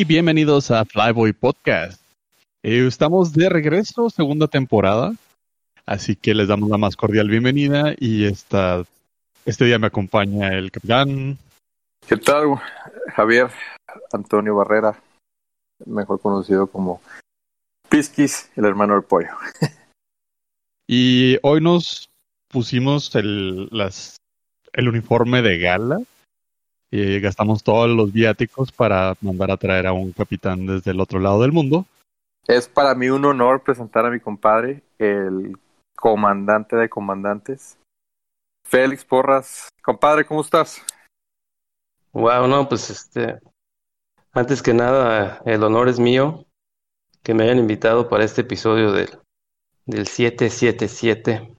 y bienvenidos a Flyboy Podcast. Eh, estamos de regreso, segunda temporada, así que les damos la más cordial bienvenida y esta, este día me acompaña el capitán. ¿Qué tal? Javier Antonio Barrera, mejor conocido como Pisquis, el hermano del pollo. y hoy nos pusimos el, las, el uniforme de gala y gastamos todos los viáticos para mandar a traer a un capitán desde el otro lado del mundo. Es para mí un honor presentar a mi compadre, el comandante de comandantes, Félix Porras. Compadre, ¿cómo estás? Wow, no, pues este, antes que nada, el honor es mío que me hayan invitado para este episodio del, del 777.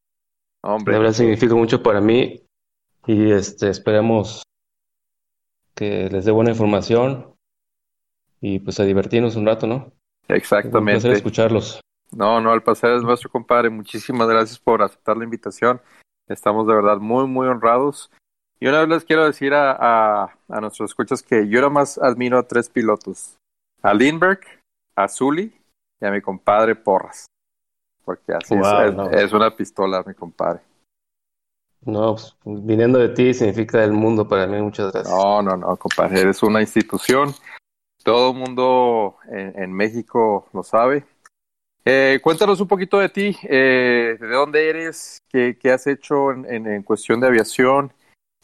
Hombre. De verdad significa mucho para mí y este, esperemos que les dé buena información y pues a divertirnos un rato, ¿no? Exactamente. Un placer escucharlos. No, no, el placer es nuestro, compadre. Muchísimas gracias por aceptar la invitación. Estamos de verdad muy, muy honrados. Y una vez les quiero decir a, a, a nuestros escuchas que yo nada más admiro a tres pilotos. A Lindbergh, a Zully y a mi compadre Porras. Porque así es, es, una pistola, mi compadre. No, pues, viniendo de ti significa el mundo para mí. Muchas gracias. No, no, no, compadre. Eres una institución. Todo el mundo en, en México lo sabe. Eh, cuéntanos un poquito de ti, eh, de dónde eres, qué, qué has hecho en, en, en, cuestión de aviación,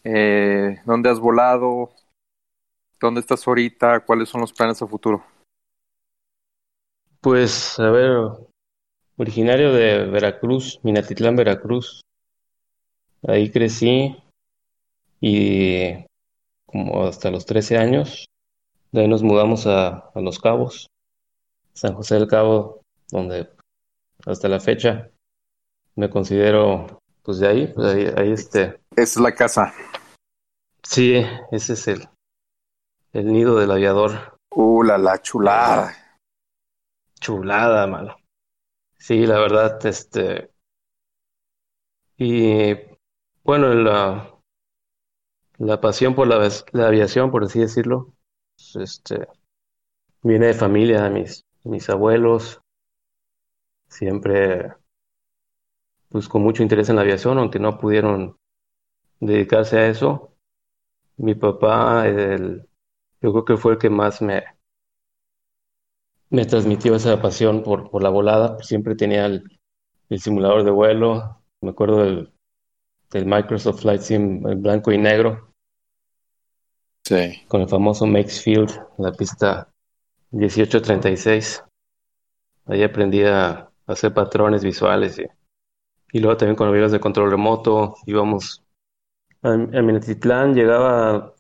eh, dónde has volado, dónde estás ahorita, cuáles son los planes a futuro. Pues, a ver, originario de Veracruz, Minatitlán, Veracruz. Ahí crecí y como hasta los 13 años. De ahí nos mudamos a, a Los Cabos, San José del Cabo, donde hasta la fecha me considero pues de ahí, pues ahí, ahí este. Es la casa. Sí, ese es el, el nido del aviador. Uh, la, la chulada. Chulada, mano. Sí, la verdad, este. Y bueno, la, la pasión por la, la aviación, por así decirlo, pues, este, viene de familia, mis, mis abuelos, siempre pues con mucho interés en la aviación, aunque no pudieron dedicarse a eso. Mi papá, el, yo creo que fue el que más me, me transmitió esa pasión por, por la volada. Siempre tenía el simulador de vuelo. Me acuerdo del, del, Microsoft Flight Sim en blanco y negro. Sí. Con el famoso Maxfield, la pista 1836. Ahí aprendí a hacer patrones visuales y, y luego también con aviones de control remoto íbamos a, a Minatitlán, llegaba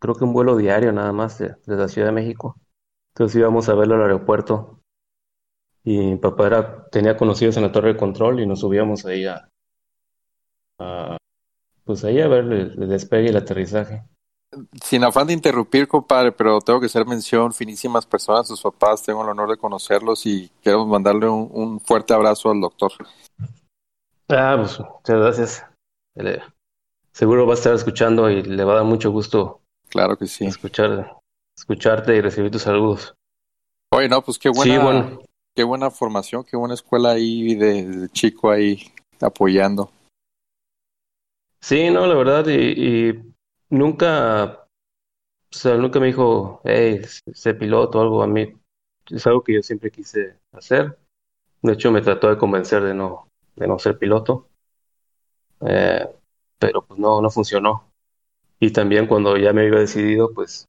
creo que un vuelo diario nada más de, desde la Ciudad de México. Entonces íbamos a verlo al aeropuerto y mi papá era, tenía conocidos en la torre de control y nos subíamos ahí a, a pues ahí a ver el, el despegue y el aterrizaje. Sin afán de interrumpir, compadre, pero tengo que hacer mención, finísimas personas, sus papás, tengo el honor de conocerlos y queremos mandarle un, un fuerte abrazo al doctor. Ah, pues muchas gracias. Seguro va a estar escuchando y le va a dar mucho gusto. Claro que sí. Escuchar, escucharte y recibir tus saludos. Oye, no, pues qué buena, sí, bueno. qué buena formación, qué buena escuela ahí de, de chico ahí apoyando. Sí, no, la verdad, y, y nunca, o sea, nunca me dijo, hey, sé piloto o algo a mí. Es algo que yo siempre quise hacer. De hecho, me trató de convencer de no, de no ser piloto. Eh, pero pues no, no funcionó. Y también cuando ya me había decidido, pues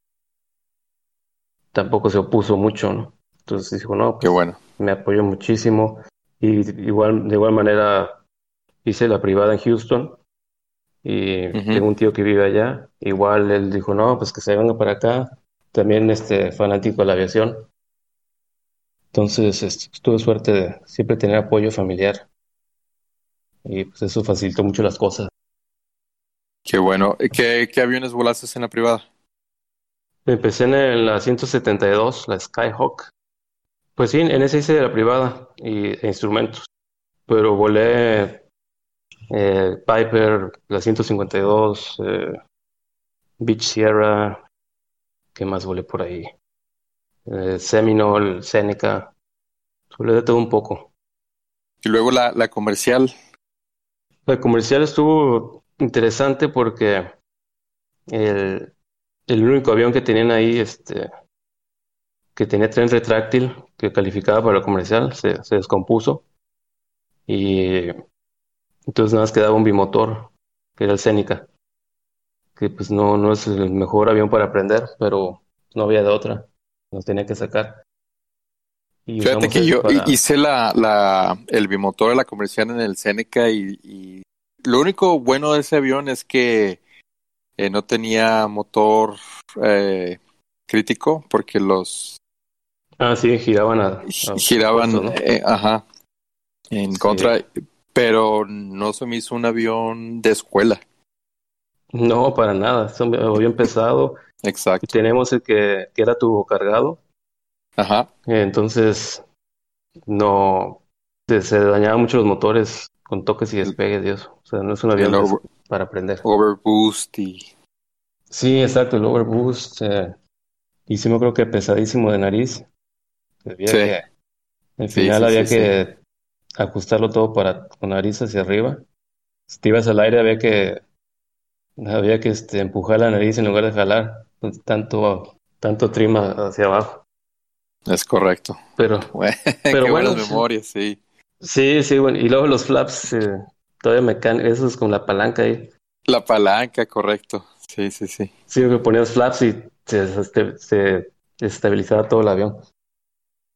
tampoco se opuso mucho, ¿no? Entonces dijo, no, pues, Qué bueno. me apoyó muchísimo. Y igual, de igual manera hice la privada en Houston y uh -huh. tengo un tío que vive allá. Igual él dijo, no, pues que se venga para acá. También este fanático de la aviación. Entonces este, tuve suerte de siempre tener apoyo familiar. Y pues eso facilitó mucho las cosas. Qué bueno. ¿Qué, qué aviones volaste en la privada? Empecé en la 172, la Skyhawk. Pues sí, en ese hice de la privada y e instrumentos. Pero volé eh, Piper, la 152, eh, Beach Sierra, ¿qué más volé por ahí? eh, Seminole, Seneca, sobre de todo un poco. Y luego la, la comercial. La comercial estuvo interesante porque el, el único avión que tenían ahí, este, que tenía tren retráctil, que calificaba para la comercial, se, se descompuso. Y entonces nada más quedaba un bimotor, que era el Seneca, que pues no, no es el mejor avión para aprender, pero no había de otra, nos tenía que sacar. Y Fíjate que yo para... hice la, la, el bimotor de la comercial en el Seneca y, y, lo único bueno de ese avión es que eh, no tenía motor eh, crítico porque los... Ah, sí, giraban a... a giraban, ¿no? eh, ajá, en contra. Pero no se me hizo un avión de escuela. No, para nada, es un avión pesado. Exacto. Tenemos el que, que era turbo cargado. Ajá. Entonces, no, se, se dañaban mucho los motores con toques y despegues y eso. O sea, no es un avión over, para aprender. Overboost y... Sí, exacto, el overboost. Eh, y sí me creo que pesadísimo de nariz. Sí. Al final sí, sí, había que ajustarlo todo para con nariz hacia arriba. Si te ibas al aire había que había que este, empujar la nariz en lugar de jalar tanto tanto trima hacia abajo. Es correcto. Pero, bueno, pero qué bueno, memorias, sí. Sí, sí, bueno. Y luego los flaps, eh, todavía mecánicos, esos con la palanca ahí. La palanca, correcto. Sí, sí, sí. Sí, que ponías flaps y se, se, se estabilizaba todo el avión.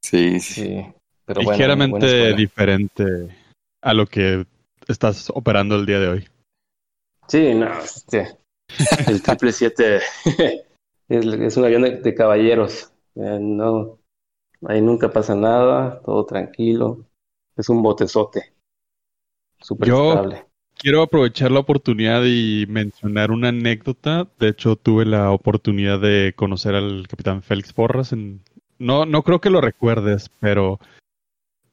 Sí, sí. sí. Pero Ligeramente bueno, diferente a lo que estás operando el día de hoy. Sí, no, este, el triple siete es, es, un avión de, de caballeros. Eh, no, ahí nunca pasa nada, todo tranquilo. Es un botezote. Súper Yo estable. quiero aprovechar la oportunidad y mencionar una anécdota. De hecho, tuve la oportunidad de conocer al capitán Félix Porras. En... No, no creo que lo recuerdes, pero.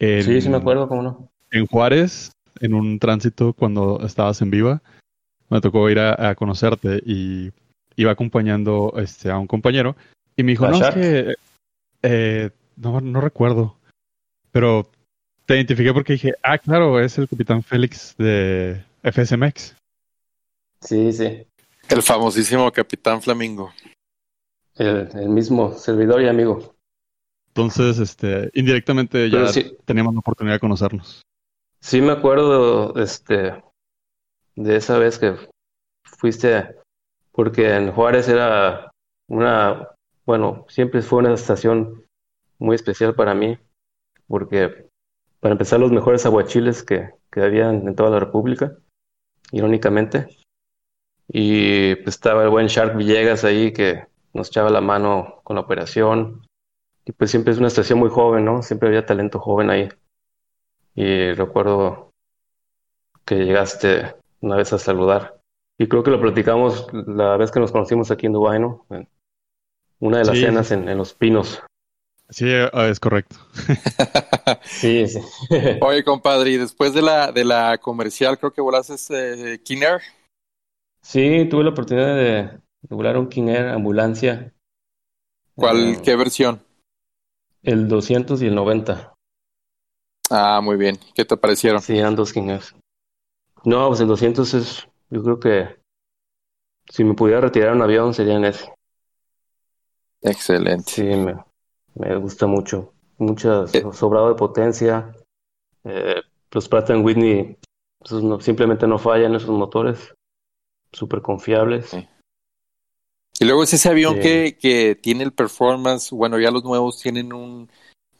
En... Sí, sí me acuerdo, cómo no. En Juárez, en un tránsito cuando estabas en Viva, me tocó ir a, a conocerte y iba acompañando este, a un compañero y me dijo, no, es que, eh, no, no recuerdo, pero te identifiqué porque dije, ah, claro, es el capitán Félix de FSMX. Sí, sí. El famosísimo capitán Flamingo. El, el mismo servidor y amigo. Entonces, este, indirectamente ya sí, teníamos la oportunidad de conocernos. Sí, me acuerdo, este, de esa vez que fuiste, porque en Juárez era una bueno, siempre fue una estación muy especial para mí, porque para empezar los mejores aguachiles que, que habían en toda la República, irónicamente, y pues estaba el buen Shark Villegas ahí que nos echaba la mano con la operación, y pues siempre es una estación muy joven, ¿no? Siempre había talento joven ahí. Y recuerdo que llegaste una vez a saludar. Y creo que lo platicamos la vez que nos conocimos aquí en Dubái, ¿no? Una de las sí. cenas en, en, Los Pinos. Sí, es correcto. sí, sí. Oye, compadre, y después de la, de la comercial, creo que volaste eh, King Air. Sí, tuve la oportunidad de, de volar un King Air ambulancia. ¿Cuál, uh, qué versión? El 200 y el 90. Ah, muy bien. ¿Qué te parecieron? Sí, eran dos. No, pues el 200 es, yo creo que si me pudiera retirar un avión sería en ese. Excelente. Sí, me, me gusta mucho. Mucha eh. sobrado de potencia. Eh, los Pratt Whitney esos no, simplemente no fallan esos motores. Súper confiables. Sí. Y luego es ese avión sí. que, que tiene el performance. Bueno, ya los nuevos tienen un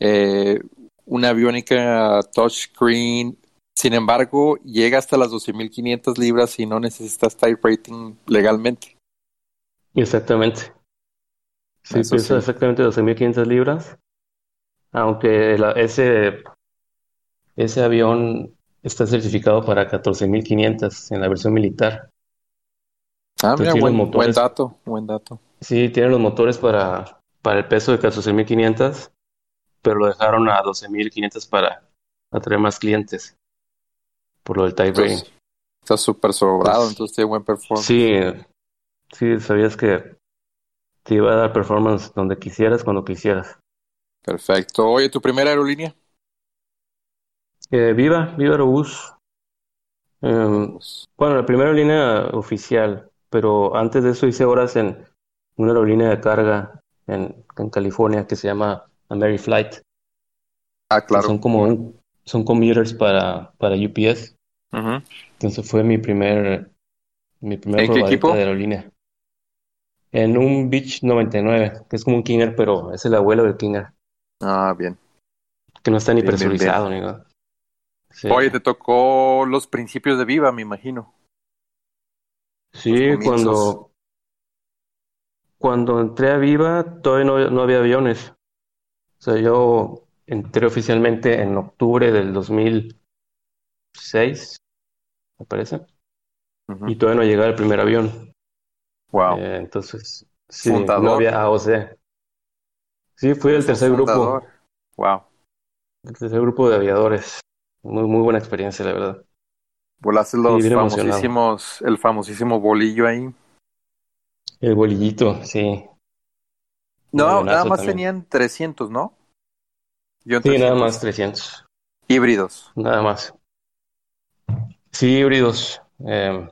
eh, una aviónica touchscreen. Sin embargo, llega hasta las 12.500 libras y no necesitas type rating legalmente. Exactamente. Sí, Eso pesa sí. exactamente 12.500 libras. Aunque la, ese, ese avión está certificado para 14.500 en la versión militar. Ah, mira, buen, motores, buen dato, buen dato. Sí, tiene los motores para, para el peso de 14.500, pero lo dejaron a 12.500 para atraer más clientes. Por lo del type rating. Está súper sobrado, pues, entonces tiene buen performance. Sí, sí, sabías que te iba a dar performance donde quisieras, cuando quisieras. Perfecto. Oye, ¿tu primera aerolínea? Eh, Viva, Viva Aerobús. Em, bueno, la primera aerolínea oficial, pero antes de eso hice horas en una aerolínea de carga en, en California que se llama Ameriflight. Ah, que claro. Son como son commuters para, para UPS. Entonces fue mi primer mi primer ¿En qué equipo? de aerolínea. En un Beach 99, que es como un Kinger, pero es el abuelo del Kinger, Ah, bien. que no está ni Bien, bien, bien. presurizado ni nada. Sí. Oye, te tocó los principios de Viva, me imagino. Sí, cuando, cuando entré a Viva todavía no, no había aviones. O sea, yo entré oficialmente en octubre del 2006, me parece, y todavía no llegaba el primer avión. Wow. Eh, entonces, sí, Fundador. no había AOC. Sí, fui el tercer grupo, Fundador. Wow. el tercer grupo de aviadores. Muy, muy buena experiencia, la verdad. Volaste los emocionado. famosísimos, el famosísimo bolillo ahí. El bolillito, sí. No, nada más también. tenían 300, ¿no? Yo Sí, nada 300. más 300. Híbridos. Nada más. Sí, híbridos. Eh,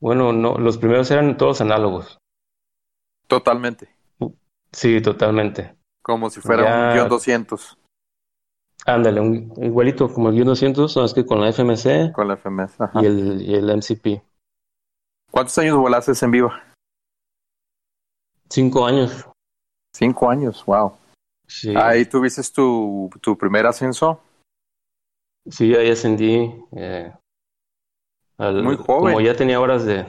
bueno, no, los primeros eran todos análogos. Totalmente. Sí, totalmente. Como si fuera Ya. un guion 200 Ándale, un- igualito como el guion 200, nada más que con la FMC con la FMS. Ajá. y el, y el MCP. ¿Cuántos años volaste en Viva? Cinco años. Cinco años. Wow. Sí, Ahí tuviste tu, tu primer ascenso. sí, ahí ascendí. eh, al- Muy joven. Como ya tenía horas de...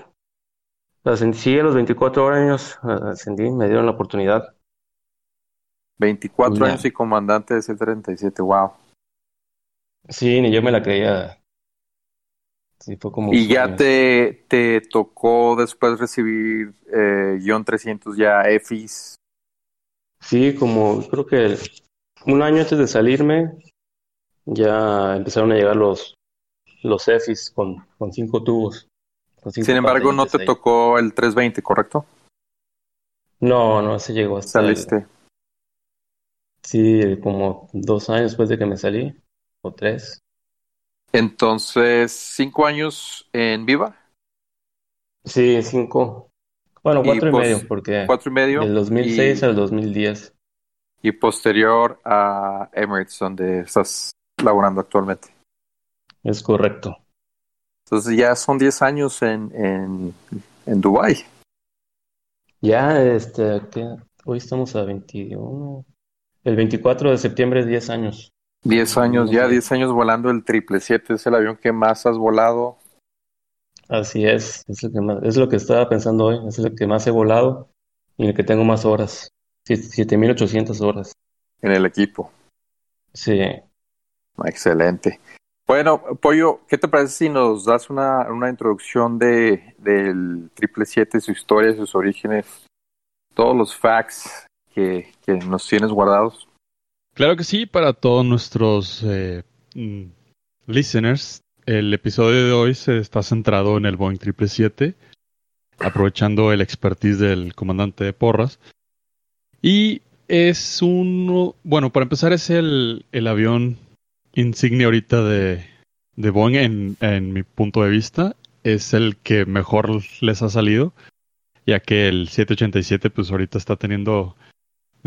ascendí, sí, a los 24 años eh, ascendí, me dieron la oportunidad. 24 Ya. años y comandante de C-37. Wow. Sí, ni yo me la creía. Sí, fue como Y ya te, te tocó después recibir eh, guion 300 ya EFIS. Sí, como creo que el- un año antes de salirme ya empezaron a llegar los los EFIs con, con cinco tubos. con cinco Sin embargo, no te ahí. tocó el 320, ¿correcto? No, no, ese llegó hasta el- Saliste. Sí, como dos años después de que me salí, o tres. Entonces, cinco años en Viva, Sí, cinco. Bueno, cuatro y, medio, porque cuatro y medio. del 2006 y, al 2010. y posterior a Emirates, donde estás laborando actualmente. Es correcto. Entonces ya son 10 años en, en, en Dubái. Ya, este, ¿qué? Hoy estamos a 21. El 24 de septiembre, 10 años. 10 años, ya Ok. 10 años volando el 777, es el avión que más has volado. Así es, es lo que más, es lo que estaba pensando hoy, es lo que más he volado y el que tengo más horas, Sie- 7800 horas. en el equipo. Sí, Excelente. Bueno, Pollo, ¿qué te parece si nos das una, una introducción de, del 777, su historia, sus orígenes, todos los facts que, nos tienes guardados? Claro que sí, para todos nuestros eh, mm, listeners, el episodio de hoy se está centrado en el Boeing 777, aprovechando el expertise del comandante de Porras. Y es uno, bueno, para empezar es el, el avión insignia ahorita de, de Boeing en, en mi punto de vista. Es el que mejor les ha salido, ya que el 787 pues ahorita está teniendo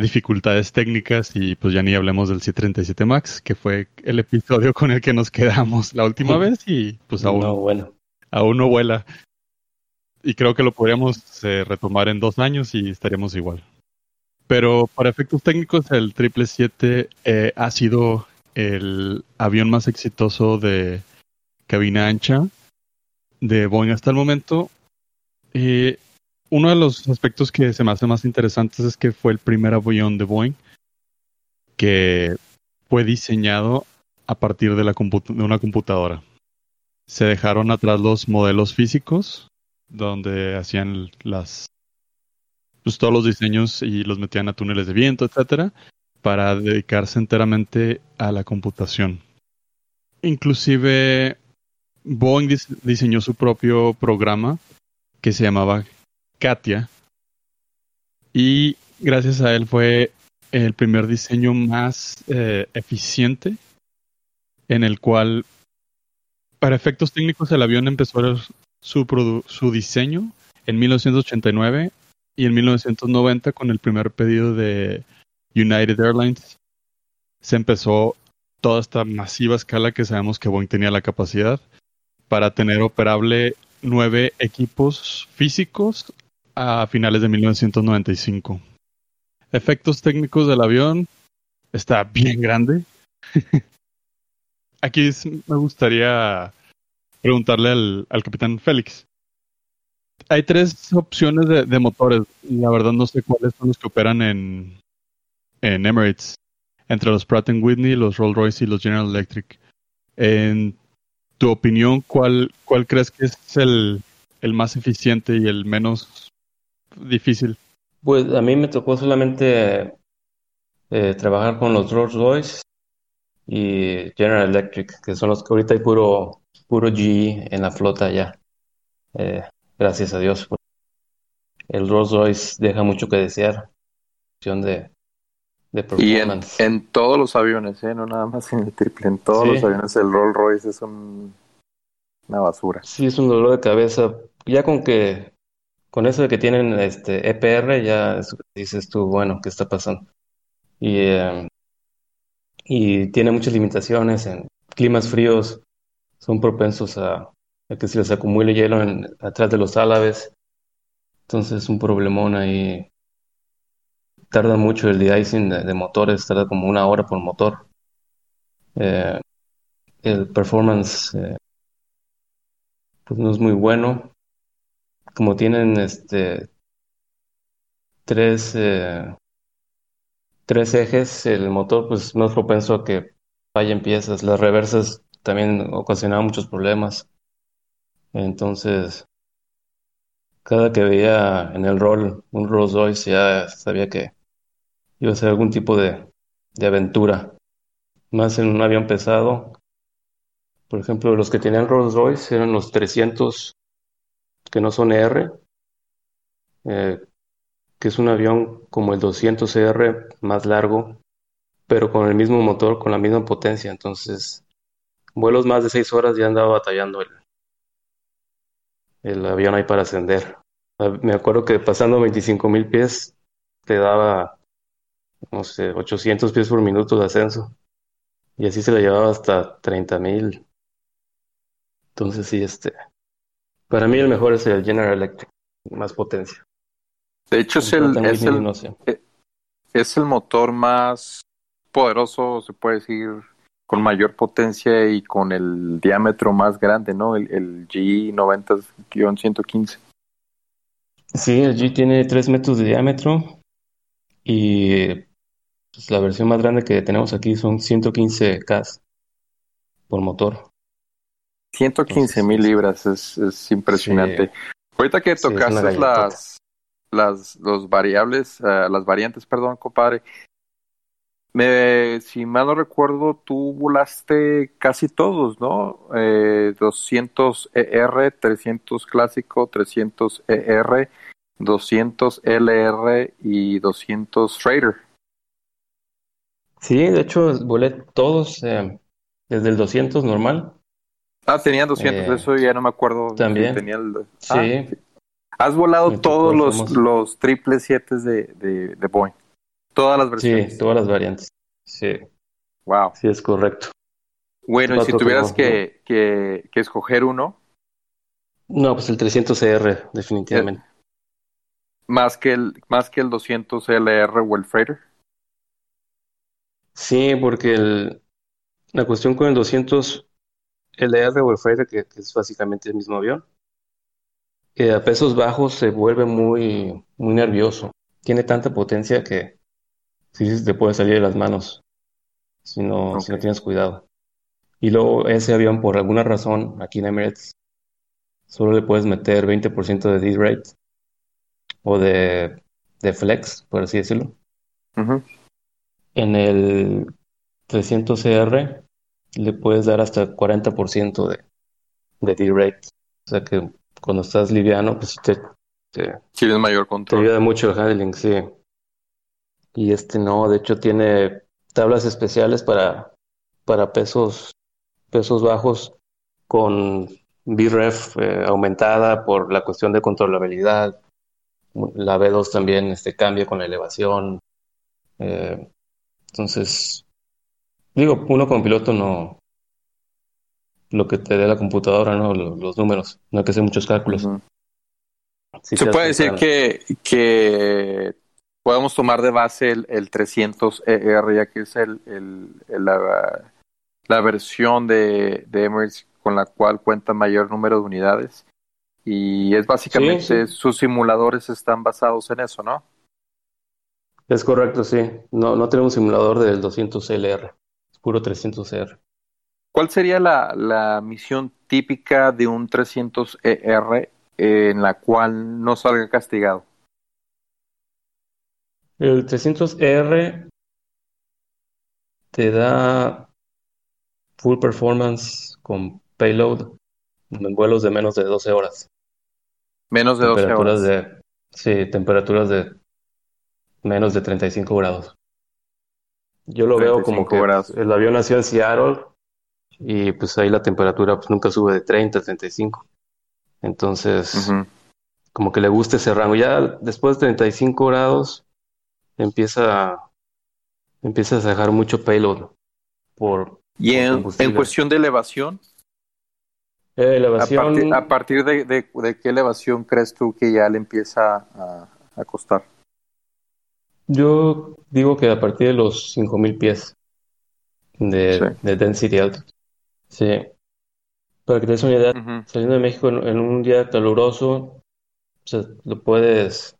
dificultades técnicas y pues ya ni hablemos del 737 Max, que fue el episodio con el que nos quedamos la última vez y pues aún no, bueno, aún no vuela. Y creo que lo podríamos eh, retomar en dos años y estaríamos igual. Pero para efectos técnicos, el 777 eh, ha sido el avión más exitoso de cabina ancha de Boeing hasta el momento. Eh, uno de los aspectos que se me hace más interesantes es que fue el primer avión de Boeing que fue diseñado a partir de, una computadora. Se dejaron atrás los modelos físicos, donde hacían las pues, todos los diseños y los metían a túneles de viento, etcétera, para dedicarse enteramente a la computación. Inclusive Boeing dis- diseñó su propio programa que se llamaba Katia. Y gracias a él fue el primer diseño más eh, eficiente en el cual para efectos técnicos el avión empezó su, su diseño en 1989 y en 1990 con el primer pedido de United Airlines. Se empezó toda esta masiva escala que sabemos que Boeing tenía la capacidad para tener operable nueve equipos físicos a finales de 1995. Efectos técnicos del avión está bien grande. Aquí me gustaría preguntarle al, al capitán Félix. Hay tres opciones de, de, motores. La verdad no sé cuáles son los que operan en, en Emirates. Entre los Pratt Whitney, los Rolls Royce y los General Electric. En tu opinión, ¿cuál, cuál crees que es el, el más eficiente y el menos difícil? Pues a mí me tocó solamente eh, trabajar con los Rolls Royce y General Electric, que son los que ahorita hay puro, puro GE en la flota ya. Eh, gracias a Dios. El Rolls Royce deja mucho que desear. De, de y en, en, todos los aviones, ¿eh? no nada más en el triple, en todos los aviones el Rolls Royce es un, una basura. Sí, es un dolor de cabeza. Ya con que con eso de que tienen este EPR, ya dices tú, bueno, ¿qué está pasando? Y, eh, y tiene muchas limitaciones en climas fríos, son propensos a, que se les acumule hielo atrás de los álabes. Entonces es un problemón ahí. Tarda mucho el de-icing de, motores, tarda como una hora por motor. Eh, el performance eh, pues no es muy bueno como tienen este tres, eh, tres ejes, el motor pues más propenso a que fallen piezas. Las reversas también ocasionaban muchos problemas. Entonces, cada que veía en el rol un Rolls Royce ya sabía que iba a ser algún tipo de, de aventura. Más en un avión pesado. Por ejemplo, los que tenían Rolls Royce eran los 300 que no son R, eh, que es un avión como el 200R más largo, pero con el mismo motor, con la misma potencia. Entonces, vuelos más de 6 horas ya andaba batallando el, el avión ahí para ascender. Ah, me acuerdo que pasando 25 mil pies te daba, no sé, 800 pies por minuto de ascenso. Y así se le llevaba hasta 30 mil. Entonces sí, este, para mí el mejor es el General Electric, más potencia. De hecho es el, es el, eh, es el motor más poderoso, se puede decir, con mayor potencia y con el diámetro más grande, ¿no? El, el G90-115. Sí, el G tiene 3 metros de diámetro y pues, la versión más grande que tenemos aquí son 115 K por motor. 115 mil libras, es, es impresionante. Ahorita que tocaste las, las los variables, uh, las variantes, perdón, compadre. Me, si mal no recuerdo, tú volaste casi todos, ¿no? Eh, 200 ER, 300 clásico, 300 ER, 200 LR y 200 Trader. Sí, de hecho volé todos, eh, desde el 200 normal Ah, tenía 200, eh, eso ya no me acuerdo. También. tenía el... sí. Ah, has volado todos los, los triple siete de, de, de Boeing. Todas las versiones. Sí, todas las variantes. Sí. Wow. Sí, es correcto. Bueno, y si tuvieras que, que, que, escoger uno. No, pues el 300CR, definitivamente. ¿Más que el, más que el 200LR o el Freighter? Sí, porque el, la cuestión con el 200 El Freighter, que, es básicamente el mismo avión, que a pesos bajos se vuelve muy, muy nervioso. Tiene tanta potencia que sí te puede salir de las manos si no, si no tienes cuidado. Y luego ese avión, por alguna razón, aquí en Emirates, solo le puedes meter 20% de D-rate o de, de, flex, por así decirlo. En el 300CR le puedes dar hasta 40% de, de D-rate. O sea que cuando estás liviano, pues te, te, mayor control. Te ayuda mucho el handling, sí. y este no, de hecho tiene tablas especiales para, para pesos, pesos bajos con BREF eh, aumentada por la cuestión de controlabilidad. La B2 también este, cambia con la elevación. Eh, entonces, digo, uno como piloto no, lo que te dé la computadora, ¿no? Los, números, no hay que hacer muchos cálculos. Se puede decir que, que podemos tomar de base el, el 300ER, ya que es el, el, la, la, versión de, de, Emirates con la cual cuenta mayor número de unidades. Y es básicamente, sus simuladores están basados en eso, ¿no? Es correcto, sí. No, no tenemos simulador del 200LR, es puro 300R. ¿Cuál sería la, la misión típica de un 300ER en la cual no salga castigado? El 300R te da full performance con payload en vuelos de menos de 12 horas. Menos de 12 horas. De, sí, temperaturas de menos de 35 grados. Yo lo veo como que el avión nació en Seattle y pues ahí la temperatura pues nunca sube de 30 a 35. Entonces, como que le gusta ese rango. Ya después de 35 grados, empieza, empieza a dejar mucho payload. Por, ¿Y en, cuestión de elevación? Eh, elevación... A partir, de, de, qué elevación crees tú que ya le empieza a, a costar? Yo digo que a partir de los 5000 pies de, de density. Sí. Para que te des una idea, saliendo de México en, un día caluroso, o sea, lo puedes.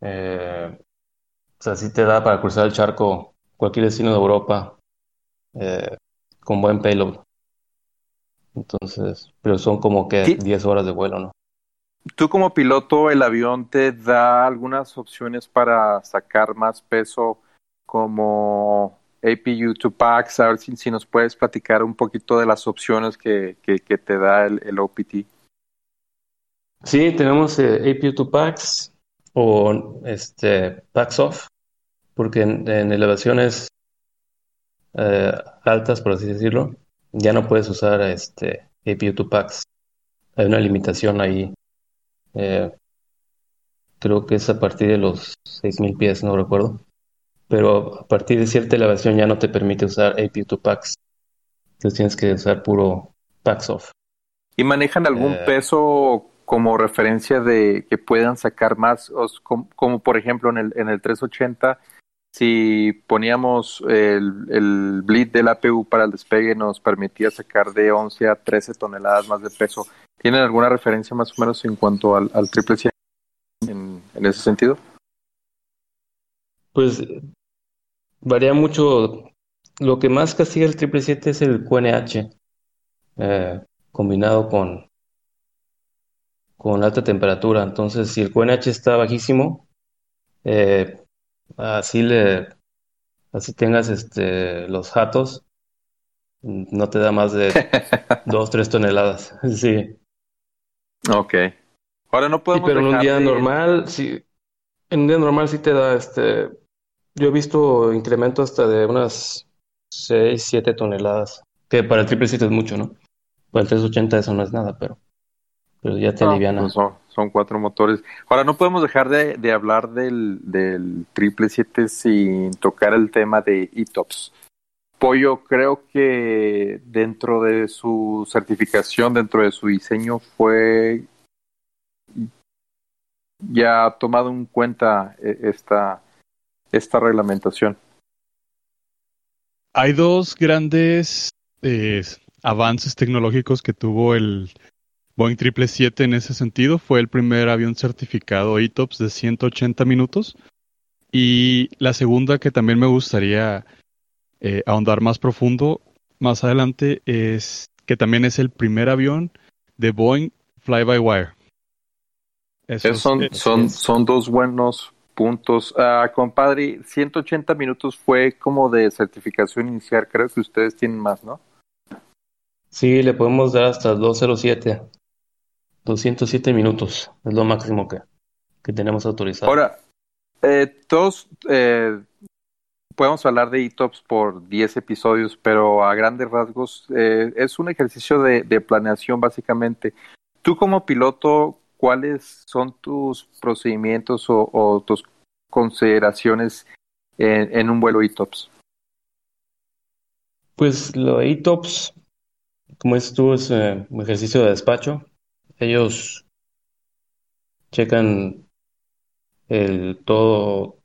Eh, o sea, sí te da para cruzar el charco cualquier destino de Europa eh, con buen payload. Entonces, pero son como que 10 horas de vuelo, ¿no? Tú como piloto, el avión te da algunas opciones para sacar más peso como APU to packs, a ver si, nos puedes platicar un poquito de las opciones que, que, te da el, OPT. Sí, tenemos eh, APU to packs o este, packs off, porque en, elevaciones eh, altas, por así decirlo, ya no puedes usar este, APU to packs. Hay una limitación ahí. Eh, creo que es a partir de los 6.000 pies, no recuerdo pero a partir de cierta elevación ya no te permite usar APU2 packs. Entonces tienes que usar puro packs off. ¿Y manejan algún eh, peso como referencia de que puedan sacar más? como, por ejemplo en el, en el 380, si poníamos el, el bleed del APU para el despegue, nos permitía sacar de 11 a 13 toneladas más de peso. ¿Tienen alguna referencia más o menos en cuanto al, al triple en, en ese sentido? Pues Varía mucho. Lo que más castiga el 777 es el QNH, eh, combinado con, con alta temperatura. Entonces, si el QNH está bajísimo, eh, así le así tengas este los jatos, no te da más de 2, 3 toneladas. sí. Ok. Ahora no podemos. pero en un día normal, sí. En un día normal sí te da este yo he visto incremento hasta de unas 6, 7 toneladas, que para el triple 7 es mucho, ¿no? Para el 380 eso no es nada, pero, pero ya te aliviana. Pues son, cuatro motores. Ahora, no podemos dejar de, de hablar del, del triple 7 sin tocar el tema de ETOPS. Pollo, creo que dentro de su certificación, dentro de su diseño, fue ya tomado en cuenta eh, esta esta reglamentación? Hay dos grandes eh, avances tecnológicos que tuvo el Boeing 777 en ese sentido. Fue el primer avión certificado ETOPS de 180 minutos. Y la segunda que también me gustaría eh, ahondar más profundo más adelante es que también es el primer avión de Boeing Fly-by-Wire. son, son, son dos buenos puntos. Uh, compadre, 180 minutos fue como de certificación inicial. Creo que ustedes tienen más, ¿no? Sí, le podemos dar hasta 207. 207 minutos es lo máximo que, que tenemos autorizado. Ahora, eh, todos eh, podemos hablar de ETOPS por 10 episodios, pero a grandes rasgos eh, es un ejercicio de, planeación básicamente. Tú como piloto, ¿cuáles son tus procedimientos o, tus consideraciones en, en, un vuelo ETOPS? Pues lo de ETOPS, como es tú, es eh, un ejercicio de despacho. Ellos checan el todo,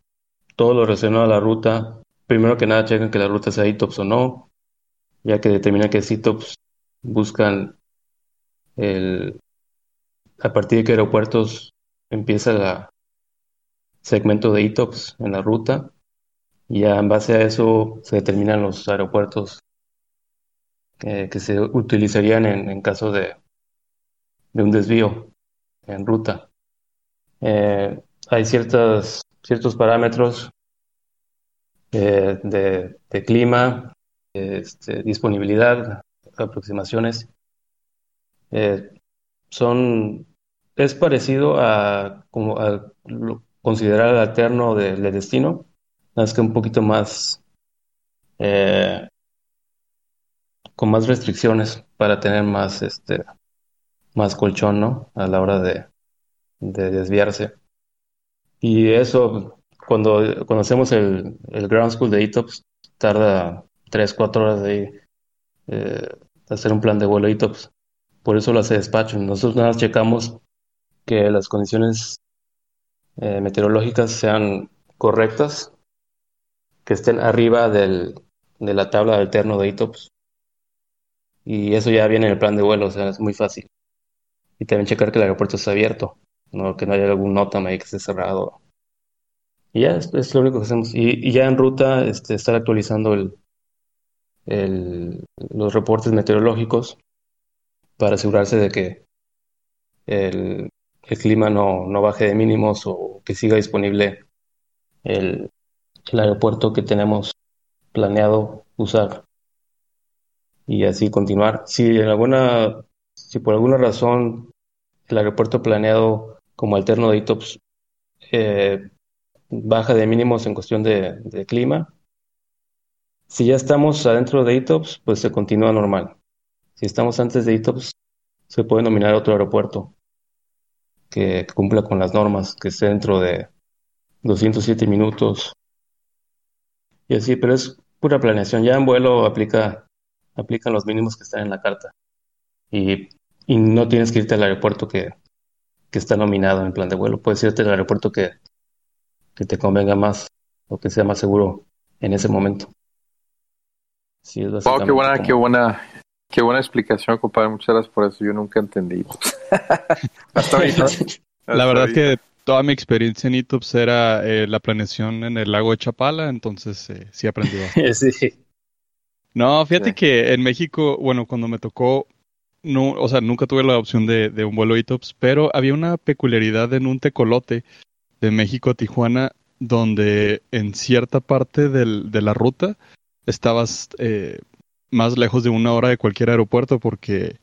todo lo relacionado a la ruta. Primero que nada checan que la ruta sea ETOPS o no. Ya que determinan que es ETOPS, buscan el, a partir de qué aeropuertos empieza el segmento de ETOPS en la ruta. Y ya en base a eso se determinan los aeropuertos eh, que se utilizarían en, en caso de, de, un desvío en ruta. Eh, hay ciertas, ciertos parámetros eh, de, clima, este, disponibilidad, aproximaciones. Eh, son, es parecido a, como a considerar el alterno del de destino, más que un poquito más eh, con más restricciones para tener más este más colchón ¿no? a la hora de desviarse y eso cuando, cuando hacemos el, el ground school de ETOPS tarda 3, 4 horas de eh, hacer un plan de vuelo ETOPS por eso lo hace despacho nosotros nada más checamos que las condiciones eh, meteorológicas sean correctas que estén arriba del, de la tabla alterno de ETOPS y eso ya viene en el plan de vuelo, o sea, es muy fácil. Y también checar que el aeropuerto esté abierto, no que no haya algún NOTAM ahí que esté cerrado. Y ya es, es lo único que hacemos. Y, ya en ruta, este, estar actualizando el, los reportes meteorológicos para asegurarse de que el, el clima no, no, baje de mínimos o que siga disponible el, el aeropuerto que tenemos planeado usar y así continuar. Si en alguna, si por alguna razón el aeropuerto planeado como alterno de ITOPS eh, baja de mínimos en cuestión de, clima, si ya estamos adentro de ITOPS, pues se continúa normal. Si estamos antes de ITOPS, se puede nominar otro aeropuerto que, cumpla con las normas, que esté dentro de 207 minutos y así, pero es pura planeación. Ya en vuelo aplica aplican los mínimos que están en la carta. Y, y no tienes que irte al aeropuerto que, que, está nominado en plan de vuelo. Puedes irte al aeropuerto que, que te convenga más o que sea más seguro en ese momento. Sí, es wow, qué buena, como... qué buena, qué buena explicación, compadre. Muchas gracias por eso. Yo nunca entendí. Hasta ahorita. La verdad es que toda mi experiencia en ITUPS era eh, la planeación en el lago de Chapala, entonces eh, sí aprendí sí. No, fíjate sí. que en México, bueno, cuando me tocó, no, o sea, nunca tuve la opción de, de un vuelo ETOPS, pero había una peculiaridad en un tecolote de México a Tijuana, donde en cierta parte del, de la ruta estabas eh, más lejos de una hora de cualquier aeropuerto, porque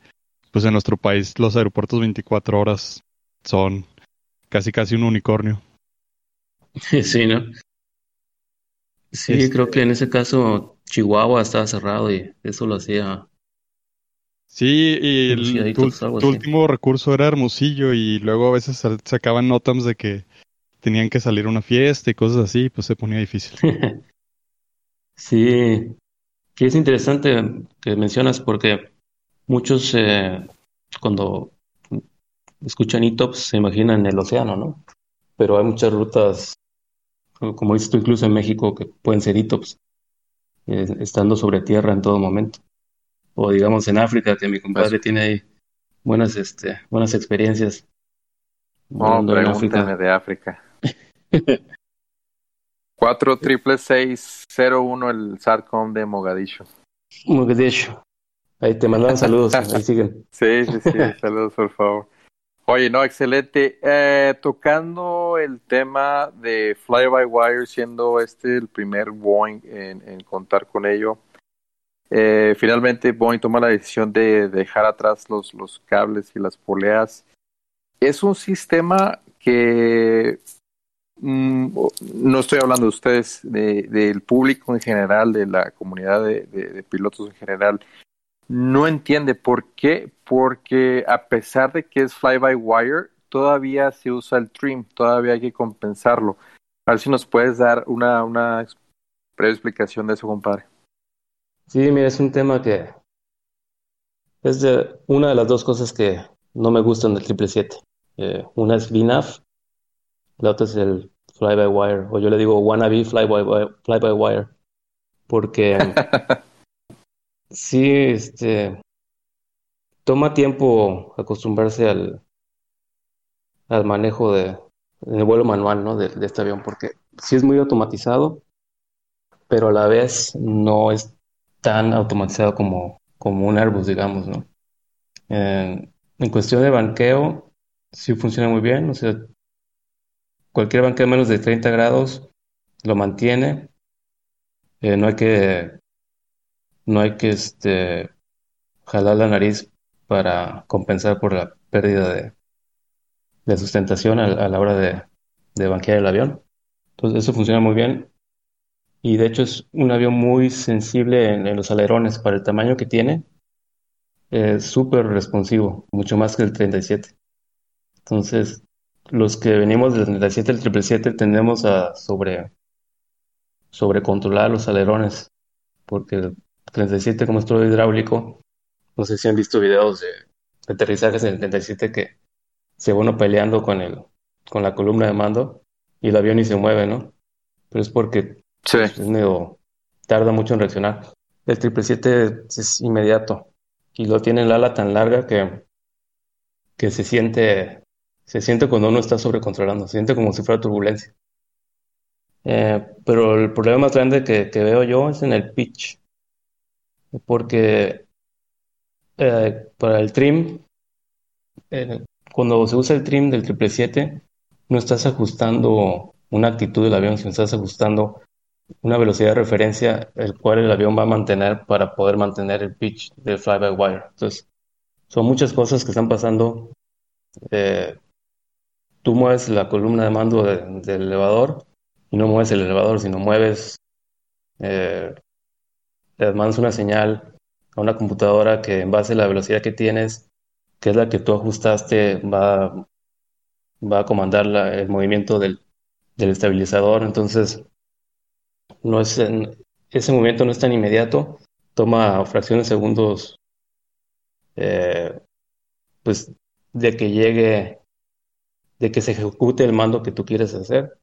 pues en nuestro país los aeropuertos 24 horas son casi casi un unicornio. Sí, ¿no? Sí, este... creo que en ese caso Chihuahua estaba cerrado y eso lo hacía. Sí, y el, tu, tu último recurso era Hermosillo y luego a veces sacaban notams de que tenían que salir a una fiesta y cosas así, pues se ponía difícil. sí, que es interesante que mencionas porque muchos eh, cuando escuchan ETOPS se imaginan el océano, ¿no? Pero hay muchas rutas, como dices tú incluso en México, que pueden ser ETOPS eh, estando sobre tierra en todo momento. O digamos en África, que mi compadre pues, tiene ahí buenas, este, buenas experiencias. No, pregúntame de África. Cuatro triple seis cero uno el SARCOM de Mogadishu. Mogadishu. Ahí te mandan saludos, ahí siguen. Sí, sí, sí, saludos por favor. Oye, no, excelente. Eh, tocando el tema de Fly by Wire, siendo este el primer Boeing en, en contar con ello, eh, finalmente Boeing toma la decisión de dejar atrás los, los cables y las poleas. Es un sistema que no estoy hablando de ustedes, de, del público en general, de la comunidad de, pilotos en general, no entiende por qué, porque a pesar de que es fly by wire, todavía se usa el trim, todavía hay que compensarlo. A ver si nos puedes dar una, una breve explicación de eso, compadre. Sí, mira, es un tema que es de una de las dos cosas que no me gustan del 777. Eh, una es VNAV, la otra es el fly by wire, o yo le digo wannabe fly by, fly by wire, porque sí, este, toma tiempo acostumbrarse al, al manejo de, el vuelo manual, ¿no? De, este avión, porque sí es muy automatizado, pero a la vez no es tan automatizado como, como un Airbus, digamos, ¿no? en cuestión de banqueo, sí funciona muy bien, o sea, cualquier banqueo menos de 30 grados lo mantiene, eh, no hay que, no hay que, este, jalar la nariz para compensar por la pérdida de, sustentación a, la hora de, banquear el avión. Entonces eso funciona muy bien y de hecho es un avión muy sensible en, los alerones para el tamaño que tiene. Es súper responsivo, mucho más que el 37. Entonces, los que venimos del 37 al 777 tendemos a sobre, sobre controlar los alerones, porque el 37 como es todo hidráulico, no sé si han visto videos de, aterrizajes en el 37 que se va uno peleando con, el, con la columna de mando y el avión ni se mueve, ¿no? Pero es porque Sí. Es medio, tarda mucho en reaccionar. El 777 es inmediato y lo tiene el ala tan larga que, que se siente, se siente cuando uno está sobrecontrolando, se siente como si fuera turbulencia. Eh, pero el problema más grande que, veo yo es en el pitch, porque eh, para el trim, eh, cuando se usa el trim del 777, no estás ajustando una actitud del avión, sino estás ajustando una velocidad de referencia el cual el avión va a mantener para poder mantener el pitch del fly-by-wire. Entonces, son muchas cosas que están pasando. Eh, tú mueves la columna de mando del elevador y no mueves el elevador, sino mueves, eh, le mandas una señal a una computadora que en base a la velocidad que tienes, que es la que tú ajustaste, va, va a comandar el movimiento del, del estabilizador. Entonces, no es ese movimiento no es tan inmediato, toma fracciones de segundos, eh, pues de que llegue, de que se ejecute el mando que tú quieres hacer.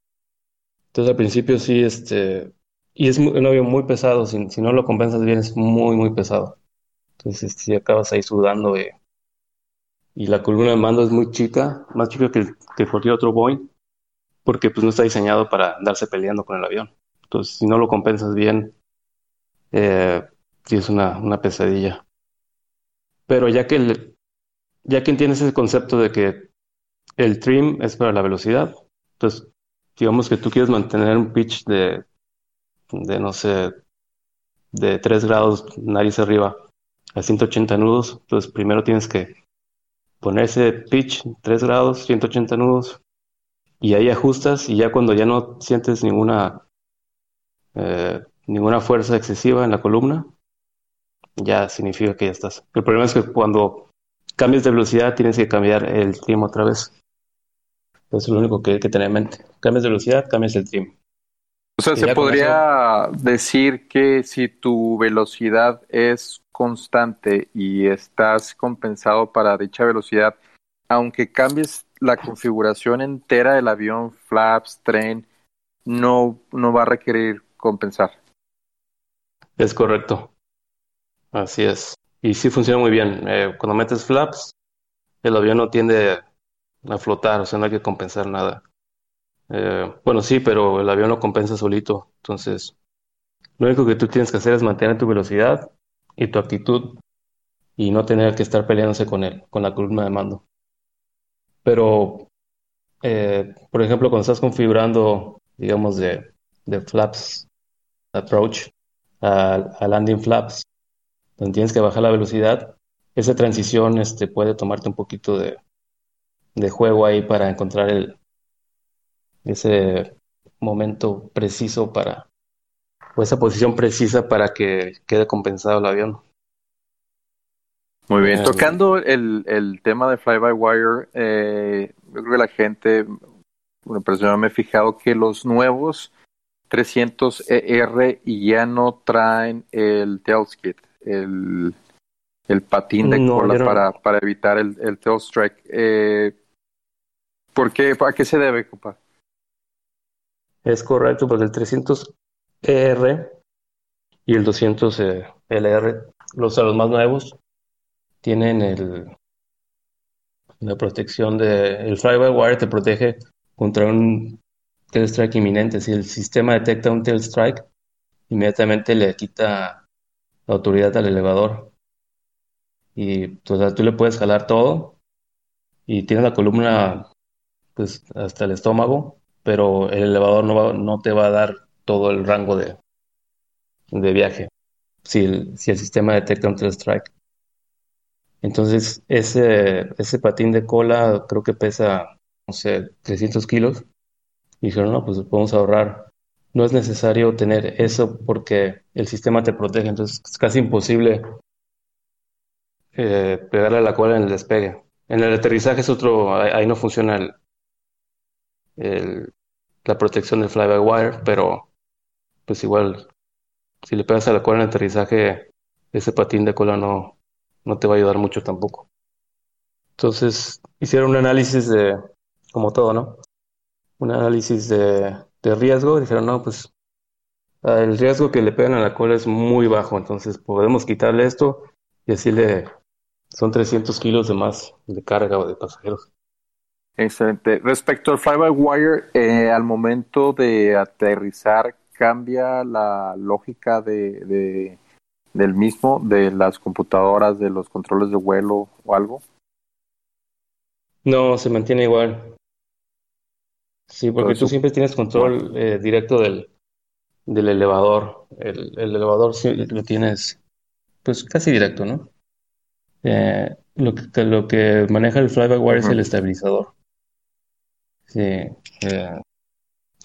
Entonces al principio sí, este, y es un avión muy pesado, si, no lo compensas bien es muy, muy pesado. Entonces si acabas ahí sudando y, y la columna de mando es muy chica, más chica que, que cualquier otro Boeing, porque pues no está diseñado para darse peleando con el avión. Entonces, si no lo compensas bien, eh, es una, una, pesadilla. Pero ya que, ya que entiendes ese concepto de que el trim es para la velocidad, entonces, digamos que tú quieres mantener un pitch de, de no sé, de 3 grados nariz arriba a 180 nudos, entonces primero tienes que poner ese pitch 3 grados, 180 nudos, y ahí ajustas y ya cuando ya no sientes ninguna eh, ninguna fuerza excesiva en la columna, ya significa que ya estás. El problema es que cuando cambias de velocidad tienes que cambiar el trim otra vez. Eso es lo único que hay que tener en mente. Cambias de velocidad, cambias el trim. O sea, se podría decir que si tu velocidad es constante y estás compensado para dicha velocidad, aunque cambies la configuración entera del avión, flaps, tren, no, no va a requerir compensar. Es correcto. Así es. Y sí funciona muy bien. Eh, cuando metes flaps, el avión no tiende a flotar, o sea, no hay que compensar nada. Eh, bueno, sí, pero el avión no compensa solito. Entonces, lo único que tú tienes que hacer es mantener tu velocidad y tu actitud y no tener que estar peleándose con él, con la columna de mando. Pero, eh, por ejemplo, cuando estás configurando, digamos, de, de flaps approach a, landing flaps, donde tienes que bajar la velocidad, esa transición este, puede tomarte un poquito de, de juego ahí para encontrar el, ese momento preciso para, o esa posición precisa para que quede compensado el avión. Muy bien, tocando el, el tema de fly-by-wire, eh, yo creo que la gente, una persona me he fijado que los nuevos 300ER ya no traen el tailskid, el, el patín de cola para, para evitar el, el tail strike. Eh, ¿Por qué? ¿A qué se debe, compa? Es correcto, porque el 300ER y el 200LR, los, los más nuevos, tienen el, la protección de... El fly-by-wire te protege contra un tail strike inminente. Si el sistema detecta un tail strike, inmediatamente le quita la autoridad al elevador. Y pues, tú le puedes jalar todo y tiene la columna pues hasta el estómago, pero el elevador no, va, no te va a dar todo el rango de, de viaje si el, si el sistema detecta un tail strike. Entonces, ese, patín de cola creo que pesa, no sé, 300 kilos. Y dijeron, no, pues podemos ahorrar. No es necesario tener eso porque el sistema te protege. Entonces, es casi imposible eh, pegarle la cola en el despegue. En el aterrizaje es otro, ahí, no funciona el, el, la protección del fly-by-wire, pero pues igual, si le pegas a la cola en el aterrizaje, ese patín de cola no, no te va a ayudar mucho tampoco. Entonces, hicieron un análisis de, como todo, ¿no? Un análisis de, de riesgo. Dijeron, no, pues el riesgo que le pegan a la cola es muy bajo, entonces podemos quitarle esto y así le son 300 kilos de más de carga o de pasajeros. Excelente. Respecto al fly-by-wire, eh, al momento de aterrizar, ¿cambia la lógica de, del mismo, de las computadoras, de los controles de vuelo o algo? No, se mantiene igual. Sí, porque tú siempre tienes control eh, directo del, del elevador. El, elevador sí lo tienes, pues casi directo, ¿no? Eh, lo, que, lo que maneja el fly-by-wire es el estabilizador. Sí. Eh,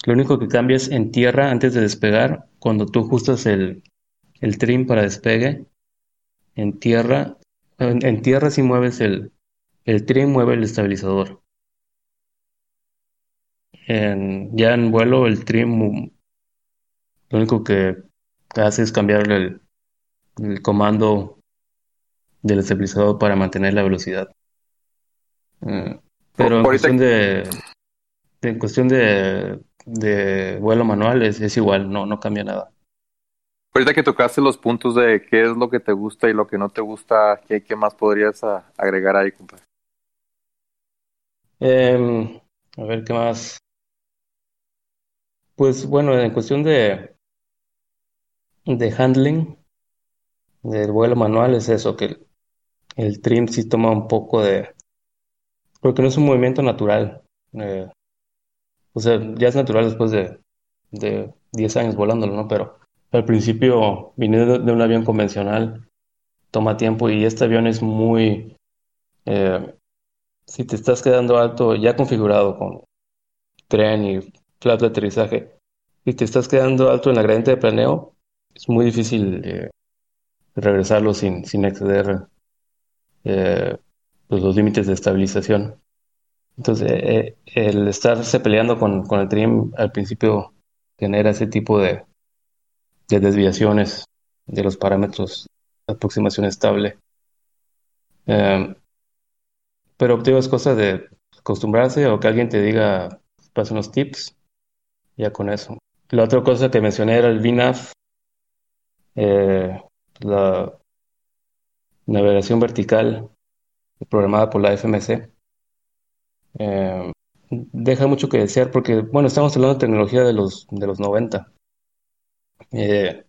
lo único que cambia es en tierra antes de despegar, cuando tú ajustas el, el trim para despegue. En tierra, en, tierra si mueves el, el trim, mueve el estabilizador. En, ya en vuelo el trim lo único que hace es cambiar el, el comando del estabilizador para mantener la velocidad. Eh, pero en cuestión de, en cuestión de, de vuelo manual es, es igual, no, no cambia nada. Ahorita que tocaste los puntos de qué es lo que te gusta y lo que no te gusta, ¿qué, qué más podrías agregar ahí, compadre? Em, a ver, ¿qué más? Pues bueno, en cuestión de, de handling, del vuelo manual, es eso, que el, trim sí toma un poco de... Porque no es un movimiento natural. Eh, o sea, ya es natural después de, de 10 años volándolo, ¿no? Pero al principio, viniendo de un avión convencional, toma tiempo y este avión es muy... Eh, si te estás quedando alto, ya configurado con tren y flap de aterrizaje, y te estás quedando alto en la gradiente de planeo, es muy difícil eh, regresarlo sin, sin exceder eh, pues, los límites de estabilización. Entonces, el estarse peleando con, con el trim al principio genera ese tipo de, de desviaciones de los parámetros de aproximación estable. Eh, pero digo, es cosa de acostumbrarse o que alguien te diga, pase unos tips, ya con eso. La otra cosa que mencioné era el VNAV, eh, la navegación vertical programada por la FMC. Eh, deja mucho que desear porque, bueno, estamos hablando de tecnología de los, de los 90. Eh,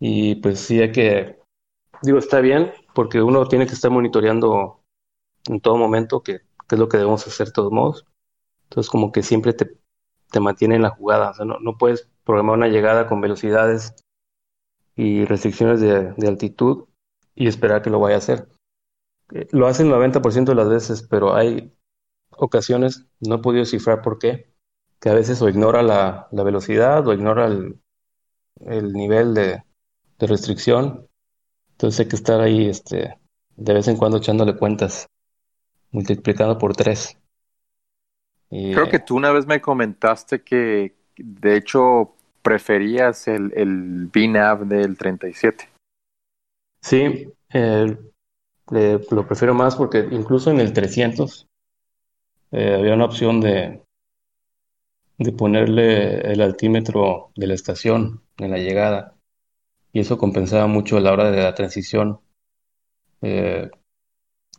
y pues sí hay que, digo, está bien, porque uno tiene que estar monitoreando en todo momento que, es lo que debemos hacer de todos modos. Entonces como que siempre te, te mantiene en la jugada. No, no puedes programar una llegada con velocidades y restricciones de, de altitud y esperar que lo vaya a hacer. Eh, lo hacen el 90% de las veces, pero hay ocasiones, no he podido cifrar por qué, que a veces o ignora la, la velocidad o ignora el, el nivel de, de, restricción. Entonces hay que estar ahí este, de vez en cuando echándole cuentas, multiplicando por tres. Y, Creo que tú una vez me comentaste que de hecho preferías el, el BNAV del 37. Sí, lo prefiero más porque incluso en el 300 eh, había una opción de, de ponerle el altímetro de la estación en la llegada y eso compensaba mucho a la hora de la transición. Eh,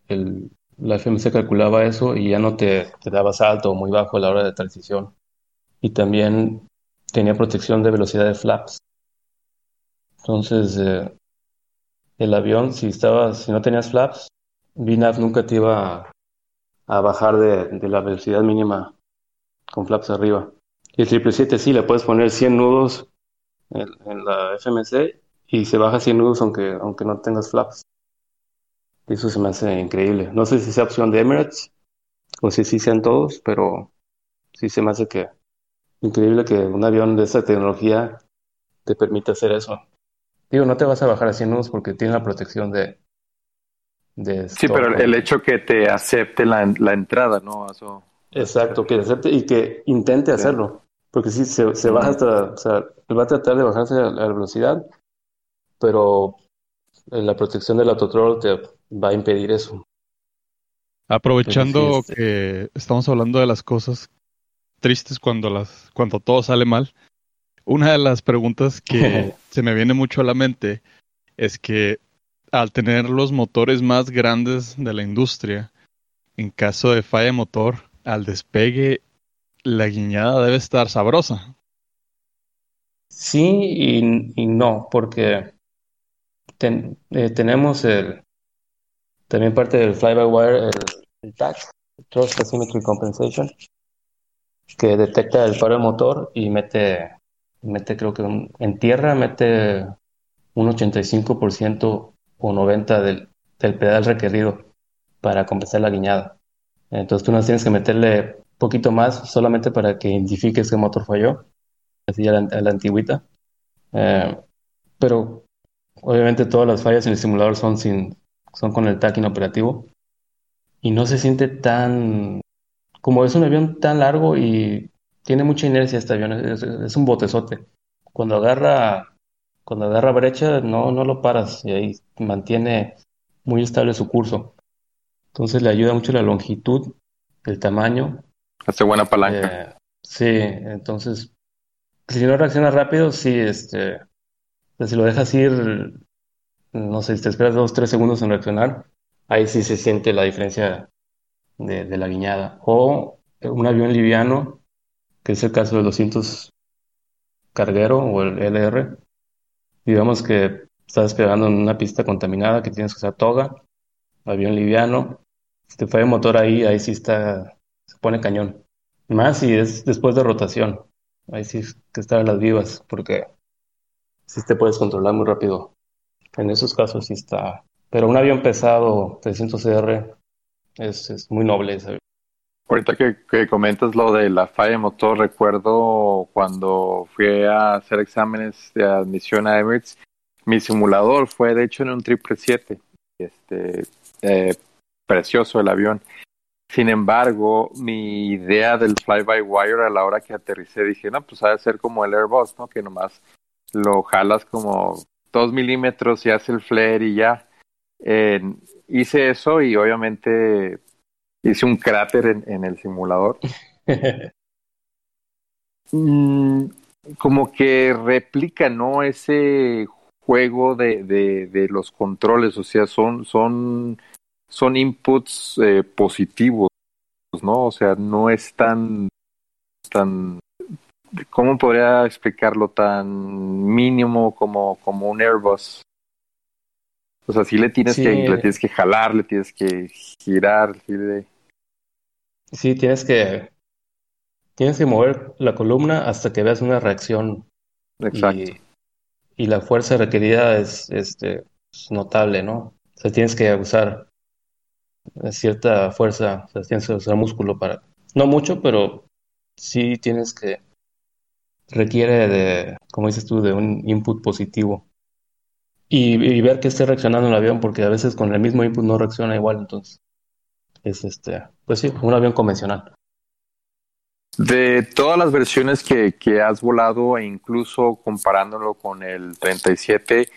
el, la FMC calculaba eso y ya no te, te daba salto o muy bajo a la hora de transición. Y también tenía protección de velocidad de flaps. Entonces, eh, el avión, si estaba, si no tenías flaps, VNAV nunca te iba a, bajar de, la velocidad mínima con flaps arriba. Y el 777 sí, le puedes poner 100 nudos en, la FMC y se baja 100 nudos aunque, aunque no tengas flaps. Eso se me hace increíble. No sé si sea opción de Emirates o si sí sean todos, pero sí se me hace que increíble que un avión de esa tecnología te permita hacer eso. Digo, no te vas a bajar a 100 nudos porque tiene la protección de... de sí, pero el hecho que te acepte la, la entrada, ¿no? Eso... Exacto, que acepte y que intente hacerlo. Porque sí, se, se baja hasta... O sea, va a tratar de bajarse a la velocidad, pero la protección del autotrol te va a impedir eso. Aprovechando que estamos hablando de las cosas tristes cuando las cuando todo sale mal, una de las preguntas que se me viene mucho a la mente es que al tener los motores más grandes de la industria, en caso de falla de motor, al despegue, la guiñada debe estar sabrosa. Sí y, no, porque eh, tenemos el, también parte del fly-by-wire, el, el TAC, Thrust Asymmetry Compensation, que detecta el paro de motor y mete mete creo que en tierra mete un 85% o 90% del, pedal requerido para compensar la guiñada. Entonces tú no tienes que meterle poquito más solamente para que identifiques que el motor falló, así a la, antigüita. Eh, pero obviamente todas las fallas en el simulador son, sin, son con el TAC inoperativo y no se siente tan... Como es un avión tan largo y tiene mucha inercia este avión, es, un botezote. Cuando agarra, cuando agarra brecha, no, no lo paras y ahí mantiene muy estable su curso. Entonces le ayuda mucho la longitud, el tamaño. Hace buena palanca. Eh, sí, entonces, si no reacciona rápido, sí, este, si lo dejas ir, no sé, si te esperas dos, tres segundos en reaccionar, ahí sí se siente la diferencia de, de la guiñada. O un avión liviano que es el caso del 200 carguero o el LR. Digamos que estás despegando en una pista contaminada que tienes que usar toga, avión liviano. Si te falla el motor ahí, ahí sí está, se pone cañón. Más si es después de rotación. Ahí sí que estar a las vivas, porque sí te puedes controlar muy rápido. En esos casos sí está. Pero un avión pesado, 300CR, es, es muy noble ese Ahorita que, comentas lo de la falla de motor, recuerdo cuando fui a hacer exámenes de admisión a Emirates, mi simulador fue de hecho en un 777, este, eh, precioso el avión. Sin embargo, mi idea del fly-by-wire a la hora que aterricé, dije, no, pues ha de ser como el Airbus, ¿no? Que nomás lo jalas como dos milímetros y hace el flare y ya. hice eso y obviamente hice un cráter en, en el simulador. Mm, como que replica, ¿no? Ese juego de, de, de, los controles, o sea, son, son, son inputs eh, positivos, ¿no? O sea, no es tan, tan, ¿cómo podría explicarlo? Tan mínimo como, como un Airbus. O sea, sí le tienes que, le tienes que jalar, le tienes que girar, de Sí, tienes que, tienes que mover la columna hasta que veas una reacción. Exacto. Y, la fuerza requerida es, este, notable, ¿no? O sea, tienes que usar cierta fuerza, o sea, tienes que usar músculo para, no mucho, pero sí tienes que, requiere de, como dices tú, de un input positivo. Y, ver que esté reaccionando el avión, porque a veces con el mismo input no reacciona igual, entonces es este, pues sí, un avión convencional. De todas las versiones que, que has volado e incluso comparándolo con el 37,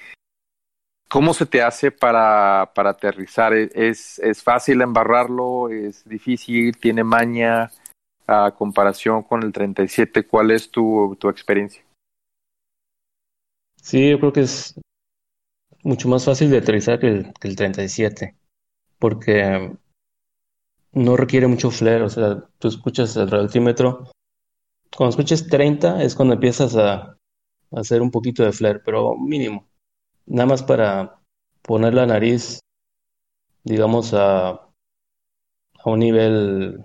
¿Cómo se te hace para, para aterrizar? ¿Es, ¿Es fácil embarrarlo? ¿Es difícil? ¿Tiene maña? A comparación con el 37, ¿cuál es tu, tu experiencia? Sí, yo creo que es mucho más fácil de aterrizar que el, que el 37, porque no requiere mucho flare, o sea, tú escuchas el altímetro, cuando escuches 30 es cuando empiezas a, hacer un poquito de flare, pero mínimo nada más para poner la nariz, digamos, a, a un nivel,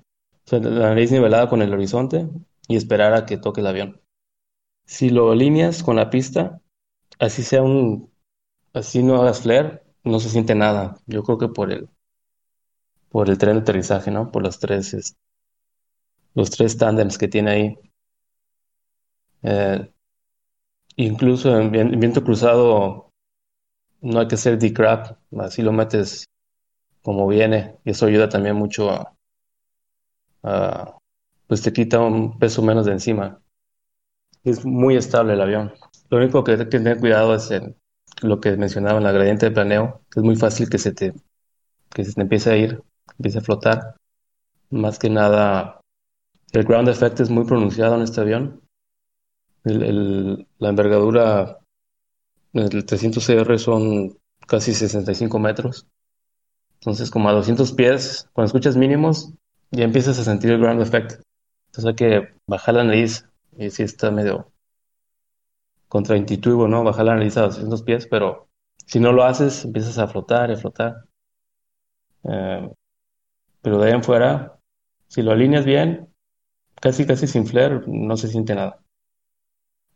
o la nariz nivelada con el horizonte y esperar a que toque el avión. Si lo alineas con la pista, así sea un, así no hagas flare, no se siente nada. Yo creo que por el, por el tren de aterrizaje, ¿no? Por los tres, los tres tándems que tiene ahí. Eh, incluso en viento cruzado no hay que hacer decrap, así lo metes como viene y eso ayuda también mucho a, pues te quita un peso menos de encima. Es muy estable el avión. Lo único que hay que tener cuidado es lo que mencionaba en la gradiente de planeo, es muy fácil que se te que se te empiece a ir, empiece a flotar. Más que nada, el ground effect es muy pronunciado en este avión. la envergadura el 300CR son casi 65 metros. Entonces, como a 200 pies, cuando escuchas mínimos, ya empiezas a sentir el ground effect. Entonces hay que bajar la nariz. Y si está medio contraintuitivo, ¿no? Bajar la nariz a 200 pies, pero si no lo haces, empiezas a flotar y a flotar. Eh, pero de ahí en fuera, si lo alineas bien, casi casi sin flare, no se siente nada.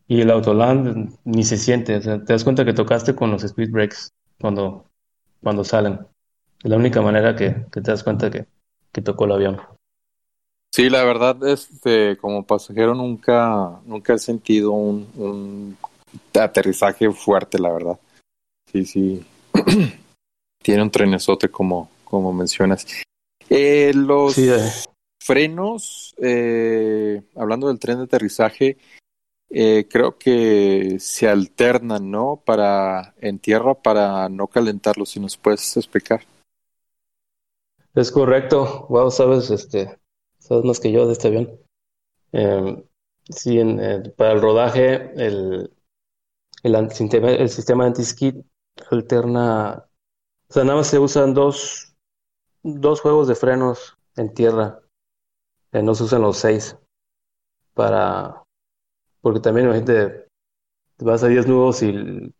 Y el autoland ni se siente, o sea, te das cuenta que tocaste con los speed brakes cuando, cuando salen. Es la única manera que, te das cuenta que, que tocó el avión. Sí, la verdad, este, como pasajero nunca, nunca he sentido un aterrizaje fuerte, la verdad. Sí, sí. Tiene un trenesote como, como mencionas. Eh, los Sí, eh, frenos, eh, hablando del tren de aterrizaje, eh, creo que se alternan, ¿no? Para en tierra para no calentarlo. Si nos puedes explicar. es correcto. Wow, sabes, este, sabes más que yo de este avión. Eh, sí, en, para el rodaje, el, el, sistema, el sistema anti-skid alterna, o sea, nada más se usan dos, dos juegos de frenos en tierra. Eh, no se usan los seis para, porque también imagínate, te vas a 10 nudos y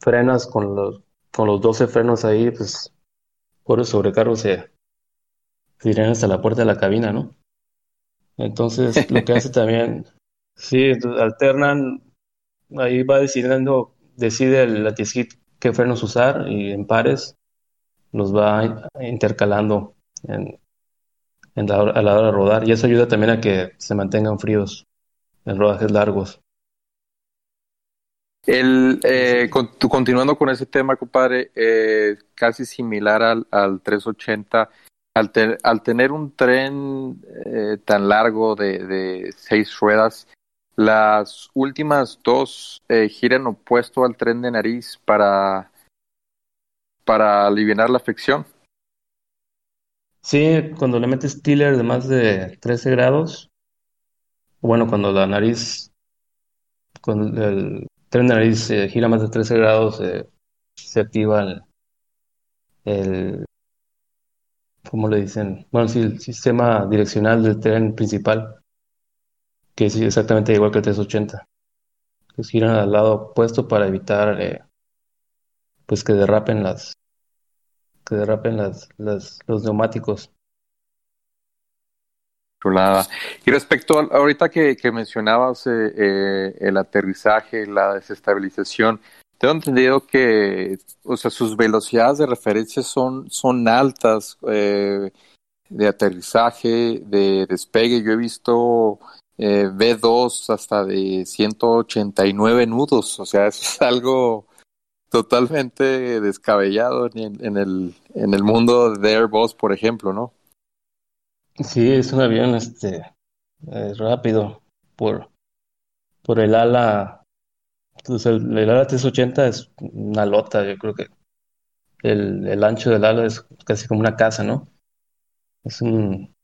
frenas con los, con los 12 frenos ahí, pues por el sobrecargo se, se irían hasta la puerta de la cabina, ¿no? Entonces, lo que hace también, sí, alternan, ahí va decidiendo, decide el anti-skid qué frenos usar y en pares los va intercalando en, en la a la hora de rodar y eso ayuda también a que se mantengan fríos en rodajes largos. El, eh, continuando con ese tema, compadre, eh, casi similar al, al 380, al, al tener un tren eh, tan largo de, de seis ruedas, las últimas dos eh, giran opuesto al tren de nariz para, para aliviar la fricción. Sí, cuando le metes tiller de más de 13 grados, bueno, cuando la nariz, cuando el tren de nariz eh, gira más de 13 grados, eh, se activa el, el, ¿cómo le dicen? Bueno, sí, el sistema direccional del tren principal, que es exactamente igual que el 380, que giran al lado opuesto para evitar, eh, pues que derrapen las, que derrapen las, las, los neumáticos. Y respecto a ahorita que, mencionabas eh, eh, el aterrizaje, la desestabilización, tengo entendido que, o sea, sus velocidades de referencia son, son altas de aterrizaje, de despegue. Yo he visto eh, B2 hasta de 189 nudos, o sea, eso es algo totalmente descabellado en, el, en el mundo de Airbus, por ejemplo, ¿no? Sí, es un avión este eh, rápido por, por el ala. Pues el, el ala 380 es una lota, yo creo que el, el ancho del ala es casi como una casa, ¿no? Es un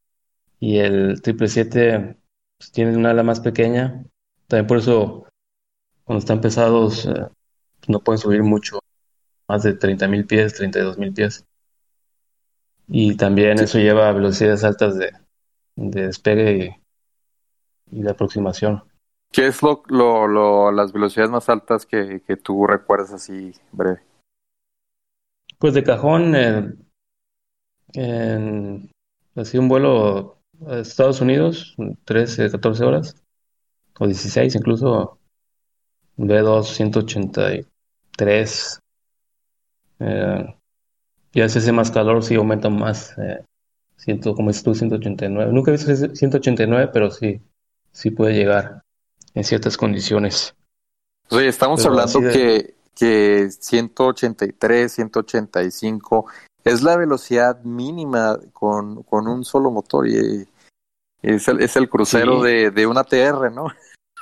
y el 777 pues, tiene un ala más pequeña. También por eso cuando están pesados eh, no pueden subir mucho, más de 30.000 pies, 32.000 pies. Y también eso lleva a velocidades altas de, de despegue y, de aproximación. ¿Qué es lo, lo, lo, las velocidades más altas que, que tú recuerdas así breve? Pues de cajón, eh, en así un vuelo Estados Unidos, 13, 14 horas, o 16 incluso, B2 183. Eh, ya si hace más calor, sí aumenta más. Eh, ciento, como dices tú, 189. Nunca he visto 189, pero sí, sí puede llegar en ciertas condiciones. Oye, estamos pero hablando de... que, que 183, 185 es la velocidad mínima con, con un solo motor y es el, es el crucero sí. de, de una TR, ¿no?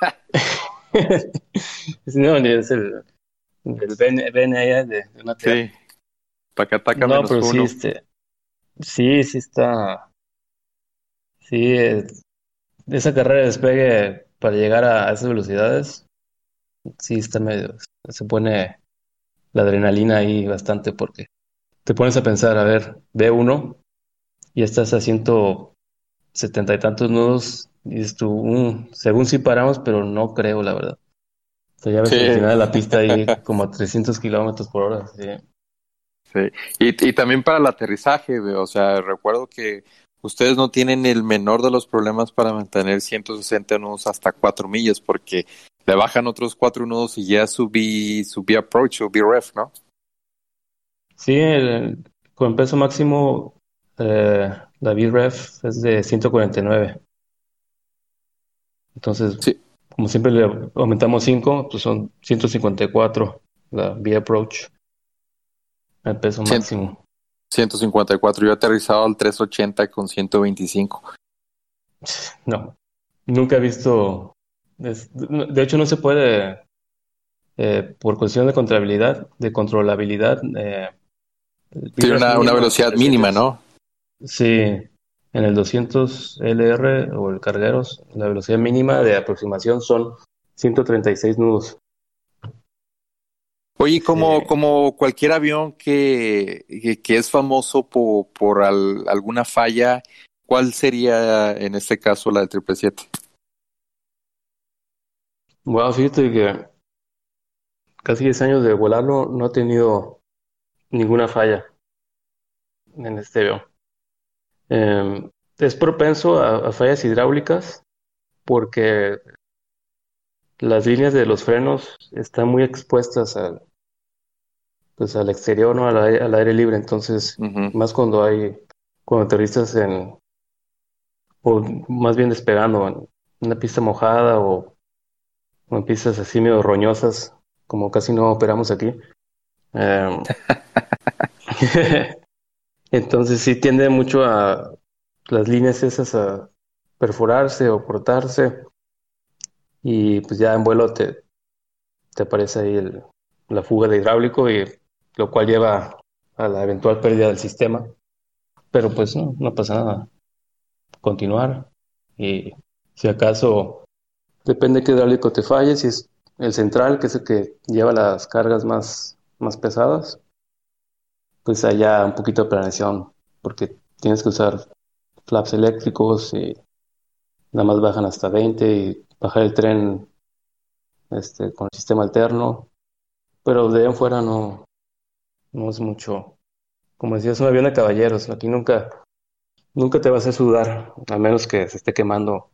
no, es el, el BNI de, una TR. Sí. Taca, taca no, menos pero uno. sí, este, sí, sí está. Sí, es, esa carrera de despegue para llegar a esas velocidades, sí está medio. Se pone la adrenalina ahí bastante porque te pones a pensar, a ver, B1 y estás a ciento setenta y tantos nudos y dices tú, mm, según sí paramos, pero no creo, la verdad. O sea, ya ves Sí. al final de la pista ahí como a 300 kilómetros por hora. Sí. Sí. Y, y también para el aterrizaje, o sea, recuerdo que ustedes no tienen el menor de los problemas para mantener 160 nudos hasta 4 millas, porque le bajan otros 4 nudos y ya subí, subí approach o ref, ¿no? Sí, el- con peso máximo, eh, la VREF es de 149. Entonces, Sí. como siempre le aumentamos 5, pues son 154 la V-Approach, el peso Cien- máximo. 154. Yo he aterrizado al 380 con 125. No, nunca he visto. es- de hecho, no se puede, eh, por cuestión de controlabilidad, de controlabilidad. eh, Tiene una, una velocidad mínima, ¿no? Sí, en el 200 LR o el cargueros, la velocidad mínima de aproximación son 136 nudos. Oye, como, Sí. como cualquier avión que, que, que es famoso por, por al- alguna falla, ¿cuál sería en este caso la del 777? Bueno, fíjate que casi 10 años de volarlo no he tenido ninguna falla en este avión. Eh, es propenso a, a fallas hidráulicas porque las líneas de los frenos están muy expuestas al, pues, al exterior, ¿no? Al, aire- al aire libre. Entonces, más cuando hay, cuando aterrizas en, o más bien despegando en una pista mojada o, o en pistas así medio roñosas, como casi no operamos aquí. Em, entonces sí tiende mucho a las líneas esas a perforarse o cortarse y pues ya en vuelo te, te aparece ahí el- la fuga de hidráulico y lo cual lleva a la eventual pérdida del sistema. Pero pues no, no pasa nada. Continuar y si acaso depende qué hidráulico te falle, si es el central, que es el que lleva las cargas más, más pesadas, pues allá un poquito de planeación, porque tienes que usar flaps eléctricos y nada más bajan hasta 20 y bajar el tren este, con el sistema alterno, pero de ahí en fuera no, no es mucho. Como decía, es un avión de caballeros, aquí nunca, nunca te va a sudar, a menos que se esté quemando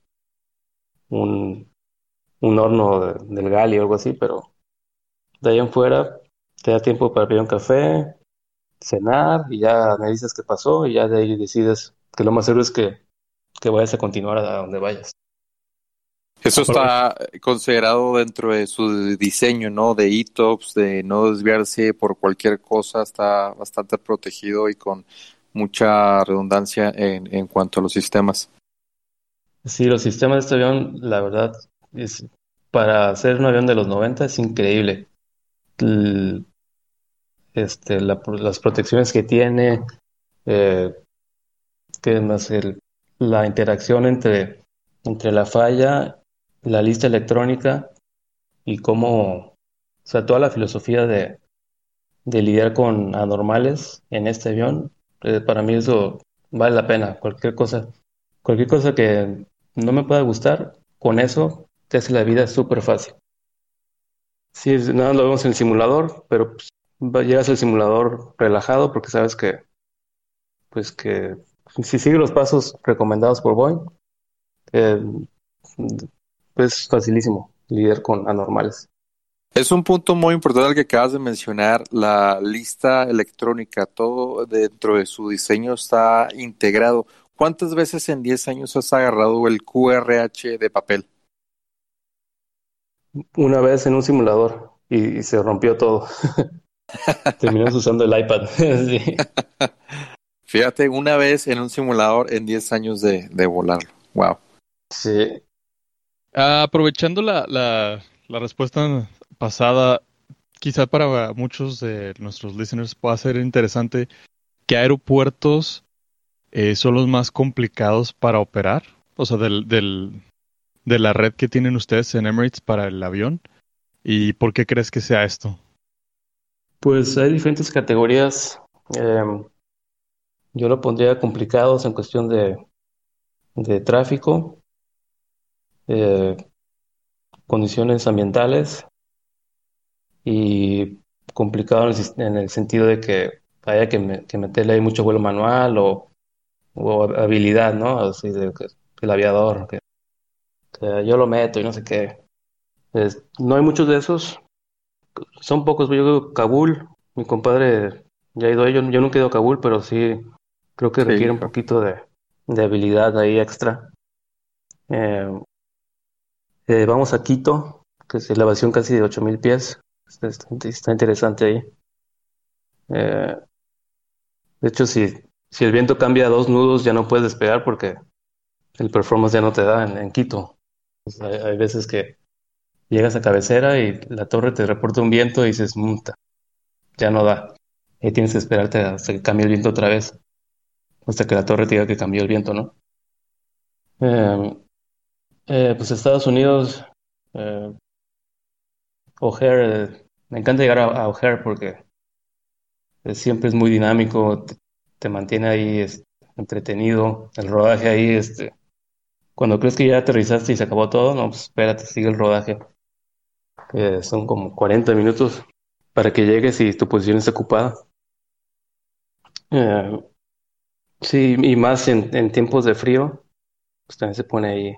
un, un horno de- del gali o algo así, pero de ahí en fuera te da tiempo para pedir un café, cenar y ya analizas qué pasó y ya de ahí decides que lo más seguro es que, que vayas a continuar a donde vayas. Eso está considerado dentro de su diseño, ¿no? De ETOPS, de no desviarse por cualquier cosa, está bastante protegido y con mucha redundancia en, en cuanto a los sistemas. Sí, los sistemas de este avión, la verdad, es, para hacer un avión de los 90 es increíble. Este, las protecciones que tiene, eh, la interacción entre, entre la falla la lista electrónica y cómo, o sea, toda la filosofía de, de lidiar con anormales en este avión, eh, para mí eso vale la pena. Cualquier cosa, cualquier cosa que no me pueda gustar, con eso te hace la vida súper fácil. Sí, nada lo vemos en el simulador, pero pues, llegas al simulador relajado porque sabes que, pues que si sigues los pasos recomendados por Boeing, eh, pues facilísimo lidiar con anormales. Es un punto muy importante el que acabas de mencionar, la lista electrónica, todo dentro de su diseño está integrado. ¿Cuántas veces en 10 años has agarrado el QRH de papel? Una vez en un simulador y, se rompió todo. Terminamos usando el iPad. Fíjate, una vez en un simulador en 10 años de, de volarlo. Wow. Sí, Ah, aprovechando la, la, la, respuesta pasada, quizá para muchos de nuestros listeners pueda ser interesante qué aeropuertos eh, son los más complicados para operar, o sea, del, del, de la red que tienen ustedes en Emirates para el avión, y por qué crees que sea esto. Pues hay diferentes categorías. Eh, yo lo pondría complicados en cuestión de, de tráfico, eh, condiciones ambientales y complicado en el, sentido de que haya que, meterle ahí mucho vuelo manual o, habilidad, ¿no? Así de, el aviador, que, yo lo meto y no sé qué. no hay muchos de esos. Son pocos. Yo creo Kabul, mi compadre ya ha ido yo, yo nunca he ido a Kabul, pero sí creo que requiere un poquito de, de habilidad ahí extra. Eh, eh, vamos a Quito, que es elevación casi de 8000 pies. Está, interesante ahí. Eh, de hecho, si, si el viento cambia a dos nudos, ya no puedes despegar porque el performance ya no te da en, Quito. hay, veces que llegas a cabecera y la torre te reporta un viento y dices, multa, ya no da. Y tienes que esperarte hasta que cambie el viento otra vez, hasta que la torre te diga que cambió el viento, ¿no? Eh, eh, pues Estados Unidos, eh, O'Hare, me encanta llegar a, O'Hare porque siempre es muy dinámico, te, mantiene ahí entretenido, el rodaje ahí, este, cuando crees que ya aterrizaste y se acabó todo, no, pues espérate, sigue el rodaje. Son como 40 minutos para que llegues y tu posición esté ocupada. Eh, sí, y más en, en tiempos de frío, pues también se pone ahí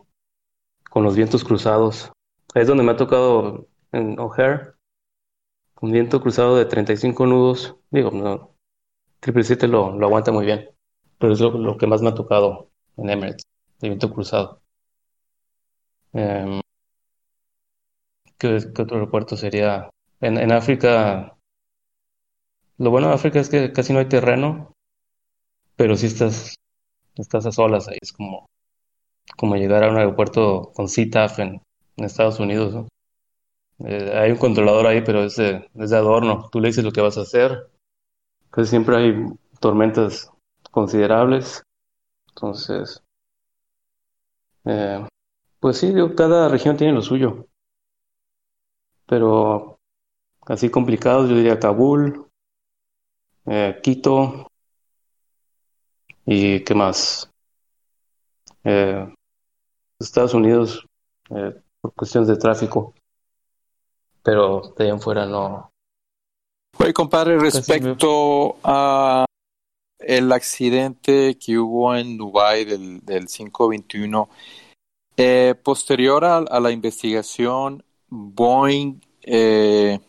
con los vientos cruzados. Es donde me ha tocado en O'Hare, un viento cruzado de 35 nudos. Digo, no, 777 lo, lo aguanta muy bien, pero es lo, que más me ha tocado en Emirates, el viento cruzado. Em, ¿qué, otro aeropuerto sería? En, África, lo bueno de África es que casi no hay terreno, pero si estás, estás a solas ahí, es como como llegar a un aeropuerto con CTAF en, en Estados Unidos. Eh, hay un controlador ahí, pero es de, es de adorno. Tú le dices lo que vas a hacer. Casi siempre hay tormentas considerables. Entonces, eh, pues sí, cada región tiene lo suyo. Pero así complicados, yo diría Kabul, eh, Quito y qué más. Eh, Estados Unidos eh, por cuestiones de tráfico, pero de ahí en fuera no. Oye, compadre, respecto a el accidente que hubo en Dubai del, del 521, eh, posterior a, la investigación, Boeing eh,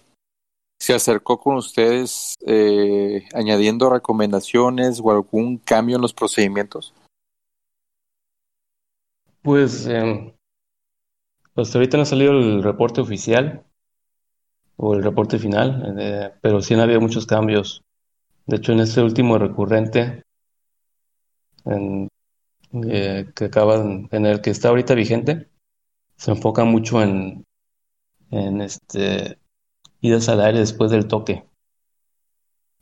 se acercó con ustedes eh, añadiendo recomendaciones o algún cambio en los procedimientos. Pues em, Hasta ahorita no ha salido el reporte oficial o el reporte final, eh, pero sí han habido muchos cambios. De hecho, en este último recurrente en, eh, que acaban, en el que está ahorita vigente, se enfoca mucho en, en este idas al aire después del toque,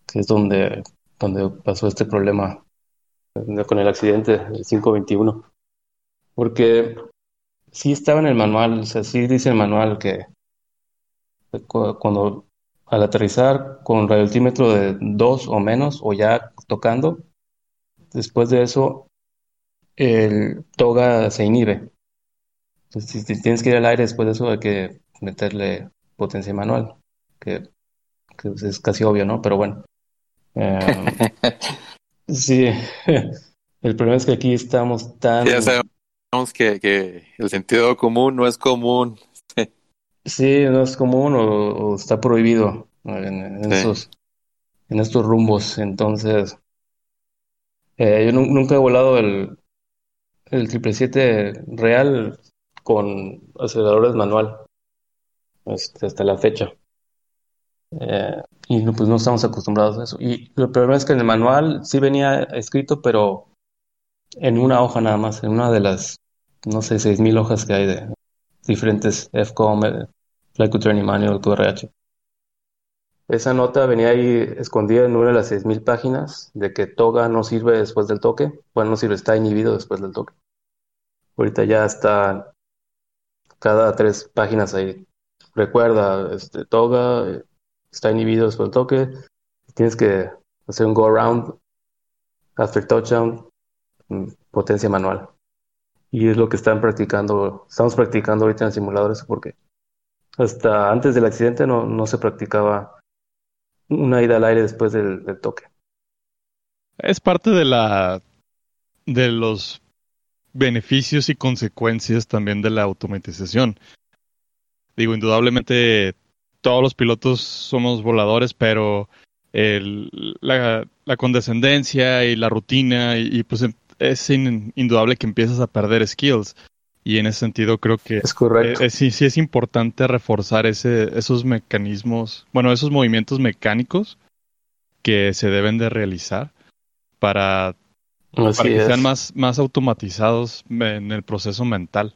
que es donde, donde pasó este problema con el accidente del 521. Porque sí estaba en el manual, o sea, sí dice el manual que cuando al aterrizar con radioaltímetro de 2 o menos, o ya tocando, después de eso el toga se inhibe. Entonces, si tienes que ir al aire después de eso, hay que meterle potencia manual, que, es casi obvio, ¿no? Pero bueno. Em, sí, el problema es que aquí estamos tan... ya sabemos que, que el sentido común no es común. Sí, no es común o, está prohibido en, esos, en estos rumbos. Entonces, eh, yo nunca he volado el, el 777 real con aceleradores manual este, hasta la fecha. Eh, y pues no estamos acostumbrados a eso. Y lo problema es que en el manual sí venía escrito, pero en una hoja nada más, en una de las, no sé, 6.000 hojas que hay de diferentes FCOM, Flight Training Manual, QRH. Esa nota venía ahí escondida en una de las 6.000 páginas de que toga no sirve después del toque. Bueno, no sirve, está inhibido después del toque. Ahorita ya está cada tres páginas ahí. Recuerda, este, toga está inhibido después del toque. Tienes que hacer un go around after touchdown, mm, potencia manual. Y es lo que están practicando, estamos practicando ahorita en simuladores porque hasta antes del accidente no, no se practicaba una ida al aire después del, toque. Es parte de la de los beneficios y consecuencias también de la automatización. Digo, indudablemente todos los pilotos somos voladores, pero la, condescendencia y la rutina y, pues es indudable que empiezas a perder skills. Y en ese sentido creo que es correcto. Eh, sí, sí es importante reforzar ese, esos mecanismos, bueno, esos movimientos mecánicos que se deben de realizar para, para que sean más, más automatizados en el proceso mental.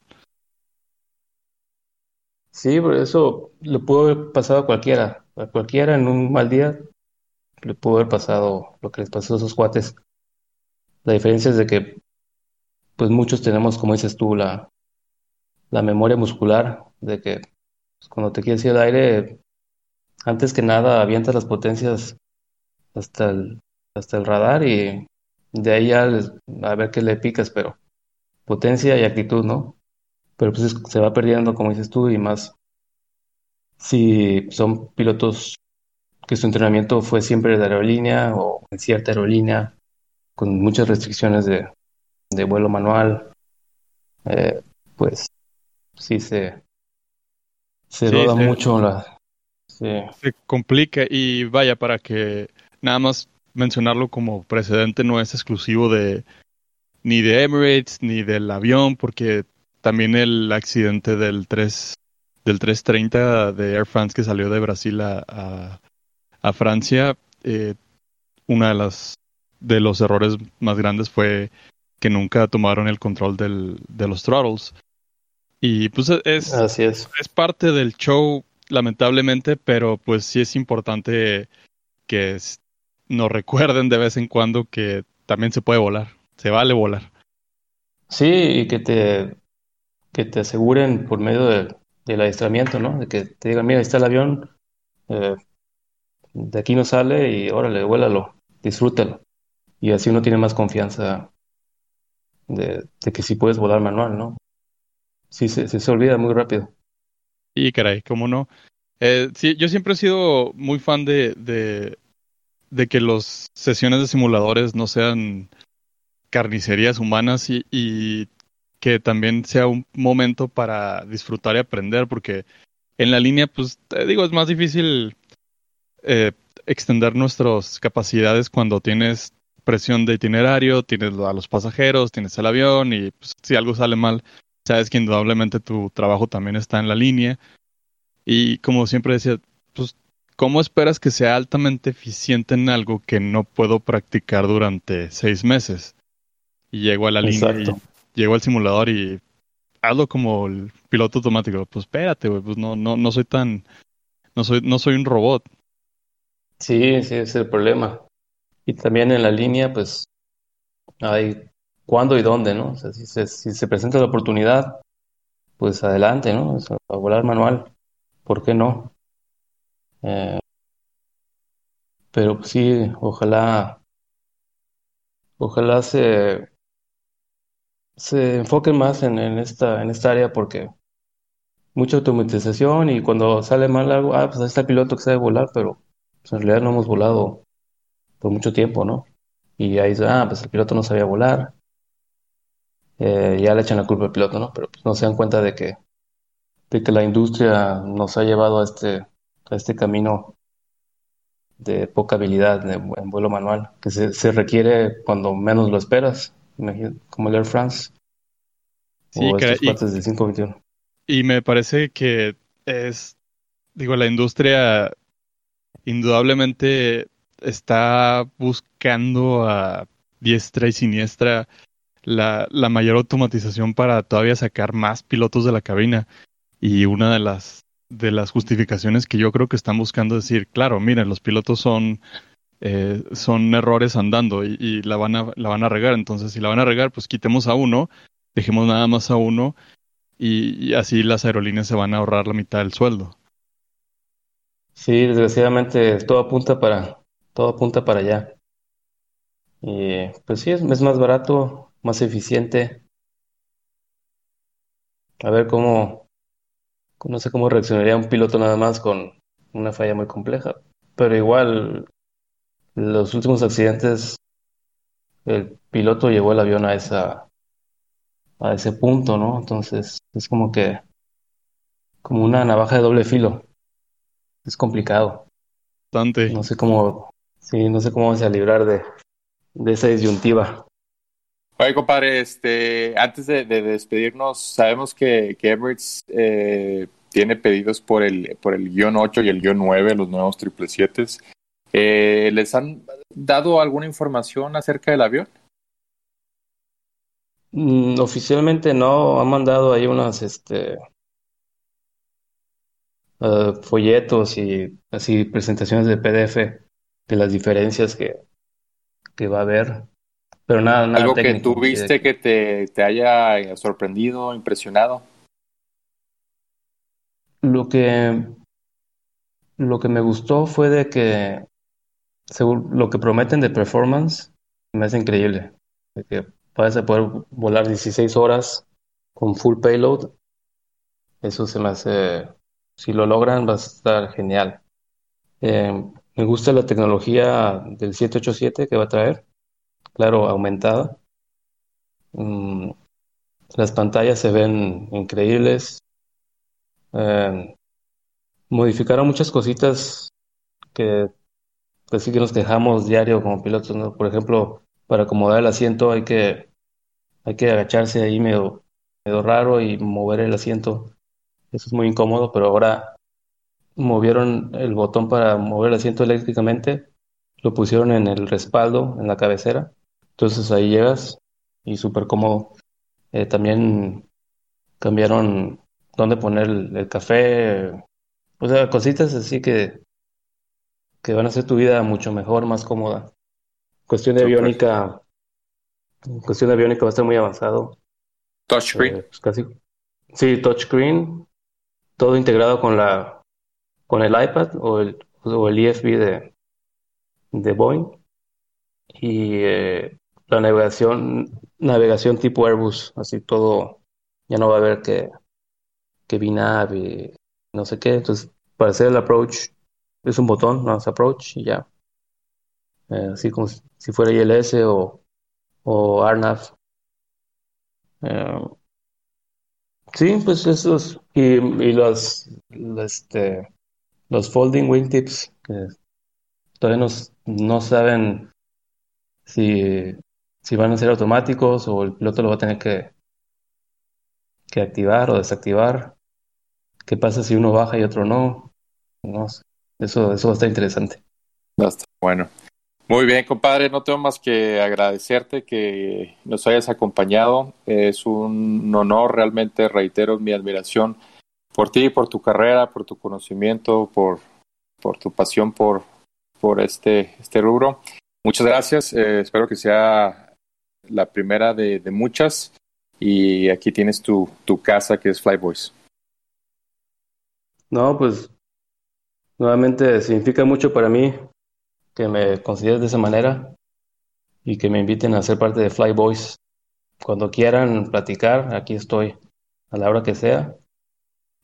Sí, por eso le pudo haber pasado a cualquiera, a cualquiera en un mal día le pudo haber pasado lo que les pasó a esos cuates. La diferencia es de que pues muchos tenemos, como dices tú, la, la memoria muscular, de que pues, cuando te quieres ir al aire, antes que nada avientas las potencias hasta el, hasta el radar y de ahí ya a ver qué le picas, pero potencia y actitud, ¿no? Pero pues se va perdiendo, como dices tú, y más si son pilotos que su entrenamiento fue siempre de aerolínea o en cierta aerolínea, con muchas restricciones de, de vuelo manual, eh, pues sí se, se roda mucho la... Se complica y vaya, para que nada más mencionarlo como precedente no es exclusivo de ni de Emirates ni del avión, porque también el accidente del 3 del 330 de Air France que salió de Brasil a, a, Francia, eh, una de las de los errores más grandes fue que nunca tomaron el control del, de los throttles. Y pues es, Así es. es parte del show, lamentablemente, pero pues sí es importante que nos recuerden de vez en cuando que también se puede volar, se vale volar. Sí, y que te, que te aseguren por medio de, del adiestramiento, ¿no? De que te digan, mira, ahí está el avión, eh, de aquí no sale y órale, vuélalo, disfrútalo. Y así uno tiene más confianza de, de que sí puedes volar manual, ¿no? Sí, se, se olvida muy rápido. Y caray, cómo no. Eh, sí, yo siempre he sido muy fan de, de, de, que las sesiones de simuladores no sean carnicerías humanas y, que también sea un momento para disfrutar y aprender, porque en la línea, pues te digo, es más difícil eh, extender nuestras capacidades cuando tienes presión de itinerario, tienes a los pasajeros, tienes el avión y pues, si algo sale mal, sabes que indudablemente tu trabajo también está en la línea. Y como siempre decía, ¿cómo esperas que sea altamente eficiente en algo que no puedo practicar durante seis meses? Y llego a la línea y llego al simulador y hazlo como el piloto automático. Pues espérate, güey, pues no, no, no soy tan, no soy, no soy un robot. Sí, sí, es el problema. Y también en la línea, pues, hay cuándo y dónde, ¿no? O sea, si se, si se presenta la oportunidad, pues adelante, ¿no? O sea, a volar manual, ¿por qué no? Eh, pero pues, sí, ojalá, ojalá se, se enfoquen más en, en esta, en esta área porque mucha automatización y cuando sale mal algo, ah, pues ahí está el piloto que sabe volar, pero pues, en realidad no hemos volado por mucho tiempo, ¿no? Y ahí dice, ah, pues el piloto no sabía volar, eh, ya le echan la culpa al piloto, ¿no? Pero pues, no se dan cuenta de que, de que la industria nos ha llevado a este, a este camino de poca habilidad en vuelo manual, que se, se requiere cuando menos lo esperas, como el Air France. Sí, o y, del 521. Y me parece que es, digo, la industria indudablemente está buscando a diestra y siniestra la, la mayor automatización para todavía sacar más pilotos de la cabina. Y una de las, de las justificaciones que yo creo que están buscando decir, claro, miren, los pilotos son, eh, son errores andando y, la, van a, la van a regar. Entonces, si la van a regar, pues quitemos a uno, dejemos nada más a uno y, así las aerolíneas se van a ahorrar la mitad del sueldo. Sí, desgraciadamente todo apunta para, todo apunta para allá. Y pues sí, es, es más barato más eficiente. A ver cómo, no sé cómo reaccionaría un piloto nada más con una falla muy compleja. Pero igual, los últimos accidentes, el piloto llevó el avión a esa, a ese punto, ¿no? Entonces, es como que, como una navaja de doble filo. Es complicado. Bastante. No sé cómo, sí, no sé cómo vamos a librar de, de esa disyuntiva. Oye, compadre, este, antes de, despedirnos, sabemos que, Emirates eh, tiene pedidos por el, por el guion 8 y el guion 9, los nuevos 777. Eh, ¿Les han dado alguna información acerca del avión? Mm, oficialmente no, han mandado ahí unas este, uh, folletos y así presentaciones de PDF de las diferencias que, que va a haber pero nada, nada Algo que tú viste que te, te haya sorprendido, impresionado. Lo que, lo que me gustó fue de que según lo que prometen de performance me hace increíble. De que vas a poder volar 16 horas con full payload. Eso se me hace, si lo logran, va a estar genial. Eh, me gusta la tecnología del 787 que va a traer claro, aumentada. Mm, las pantallas se ven increíbles. Eh, modificaron muchas cositas que pues sí que nos quejamos diario como pilotos. Por ejemplo, para acomodar el asiento hay que, hay que agacharse ahí medio, medio raro y mover el asiento. Eso es muy incómodo, pero ahora movieron el botón para mover el asiento eléctricamente, lo pusieron en el respaldo, en la cabecera, entonces ahí llegas y súper cómodo. Eh, también cambiaron dónde poner el, café, o sea, cositas así que, que van a hacer tu vida mucho mejor, más cómoda. Cuestión de aviónica, cuestión de aviónica va a estar muy avanzado. Touchscreen. Eh, pues casi. Sí, touchscreen, todo integrado con la con el iPad o el, o el IFB de, de Boeing. Y eh, la navegación, navegación tipo Airbus, así todo, ya no va a haber que, que VNAV y no sé qué. Entonces, para hacer el approach, es un botón, es approach y ya. Eh, así como si fuera ILS o, o ARNAV. Eh, sí, pues esos, y, y los, este, los folding wingtips, que todavía no, no saben si si van a ser automáticos o el piloto lo va a tener que, que activar o desactivar. ¿Qué pasa si uno baja y otro no? Sé. Eso, eso está interesante. Bueno. Muy bien, compadre. No tengo más que agradecerte que nos hayas acompañado. Es un honor, realmente reitero mi admiración por ti, por tu carrera, por tu conocimiento, por, por tu pasión por, por este, este rubro. Muchas gracias. Eh, espero que sea la primera de, muchas. Y aquí tienes tu, tu casa que es Flyboys. No, pues nuevamente significa mucho para mí que me consideres de esa manera y que me inviten a ser parte de Flyboys. Cuando quieran platicar, aquí estoy a la hora que sea.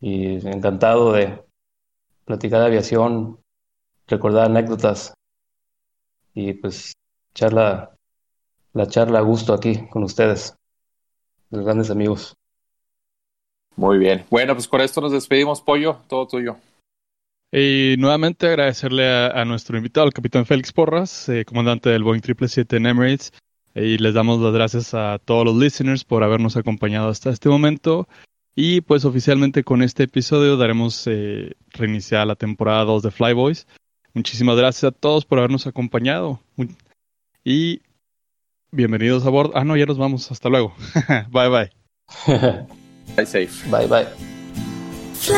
Y encantado de platicar de aviación, recordar anécdotas y pues charla, la charla a gusto aquí con ustedes, los grandes amigos. Muy bien. Bueno, pues con esto nos despedimos, Pollo. Todo tuyo. Y nuevamente agradecerle a, nuestro invitado, el capitán Félix Porras, eh, comandante del Boeing 777 en Emirates. Y les damos las gracias a todos los listeners por habernos acompañado hasta este momento. Y pues oficialmente con este episodio daremos eh, reiniciar la temporada 2 de Flyboys. Muchísimas gracias a todos por habernos acompañado. Y bienvenidos a bordo. Ah, no, ya nos vamos. Hasta luego. bye bye. Bye safe. Bye bye. Fly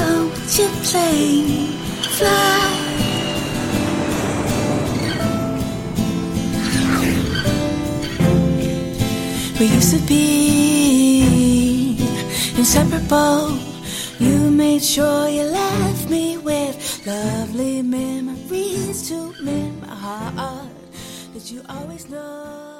out your plane. Fly. We used to be inseparable. You made sure you left me with lovely memories to mend my heart. that you always know.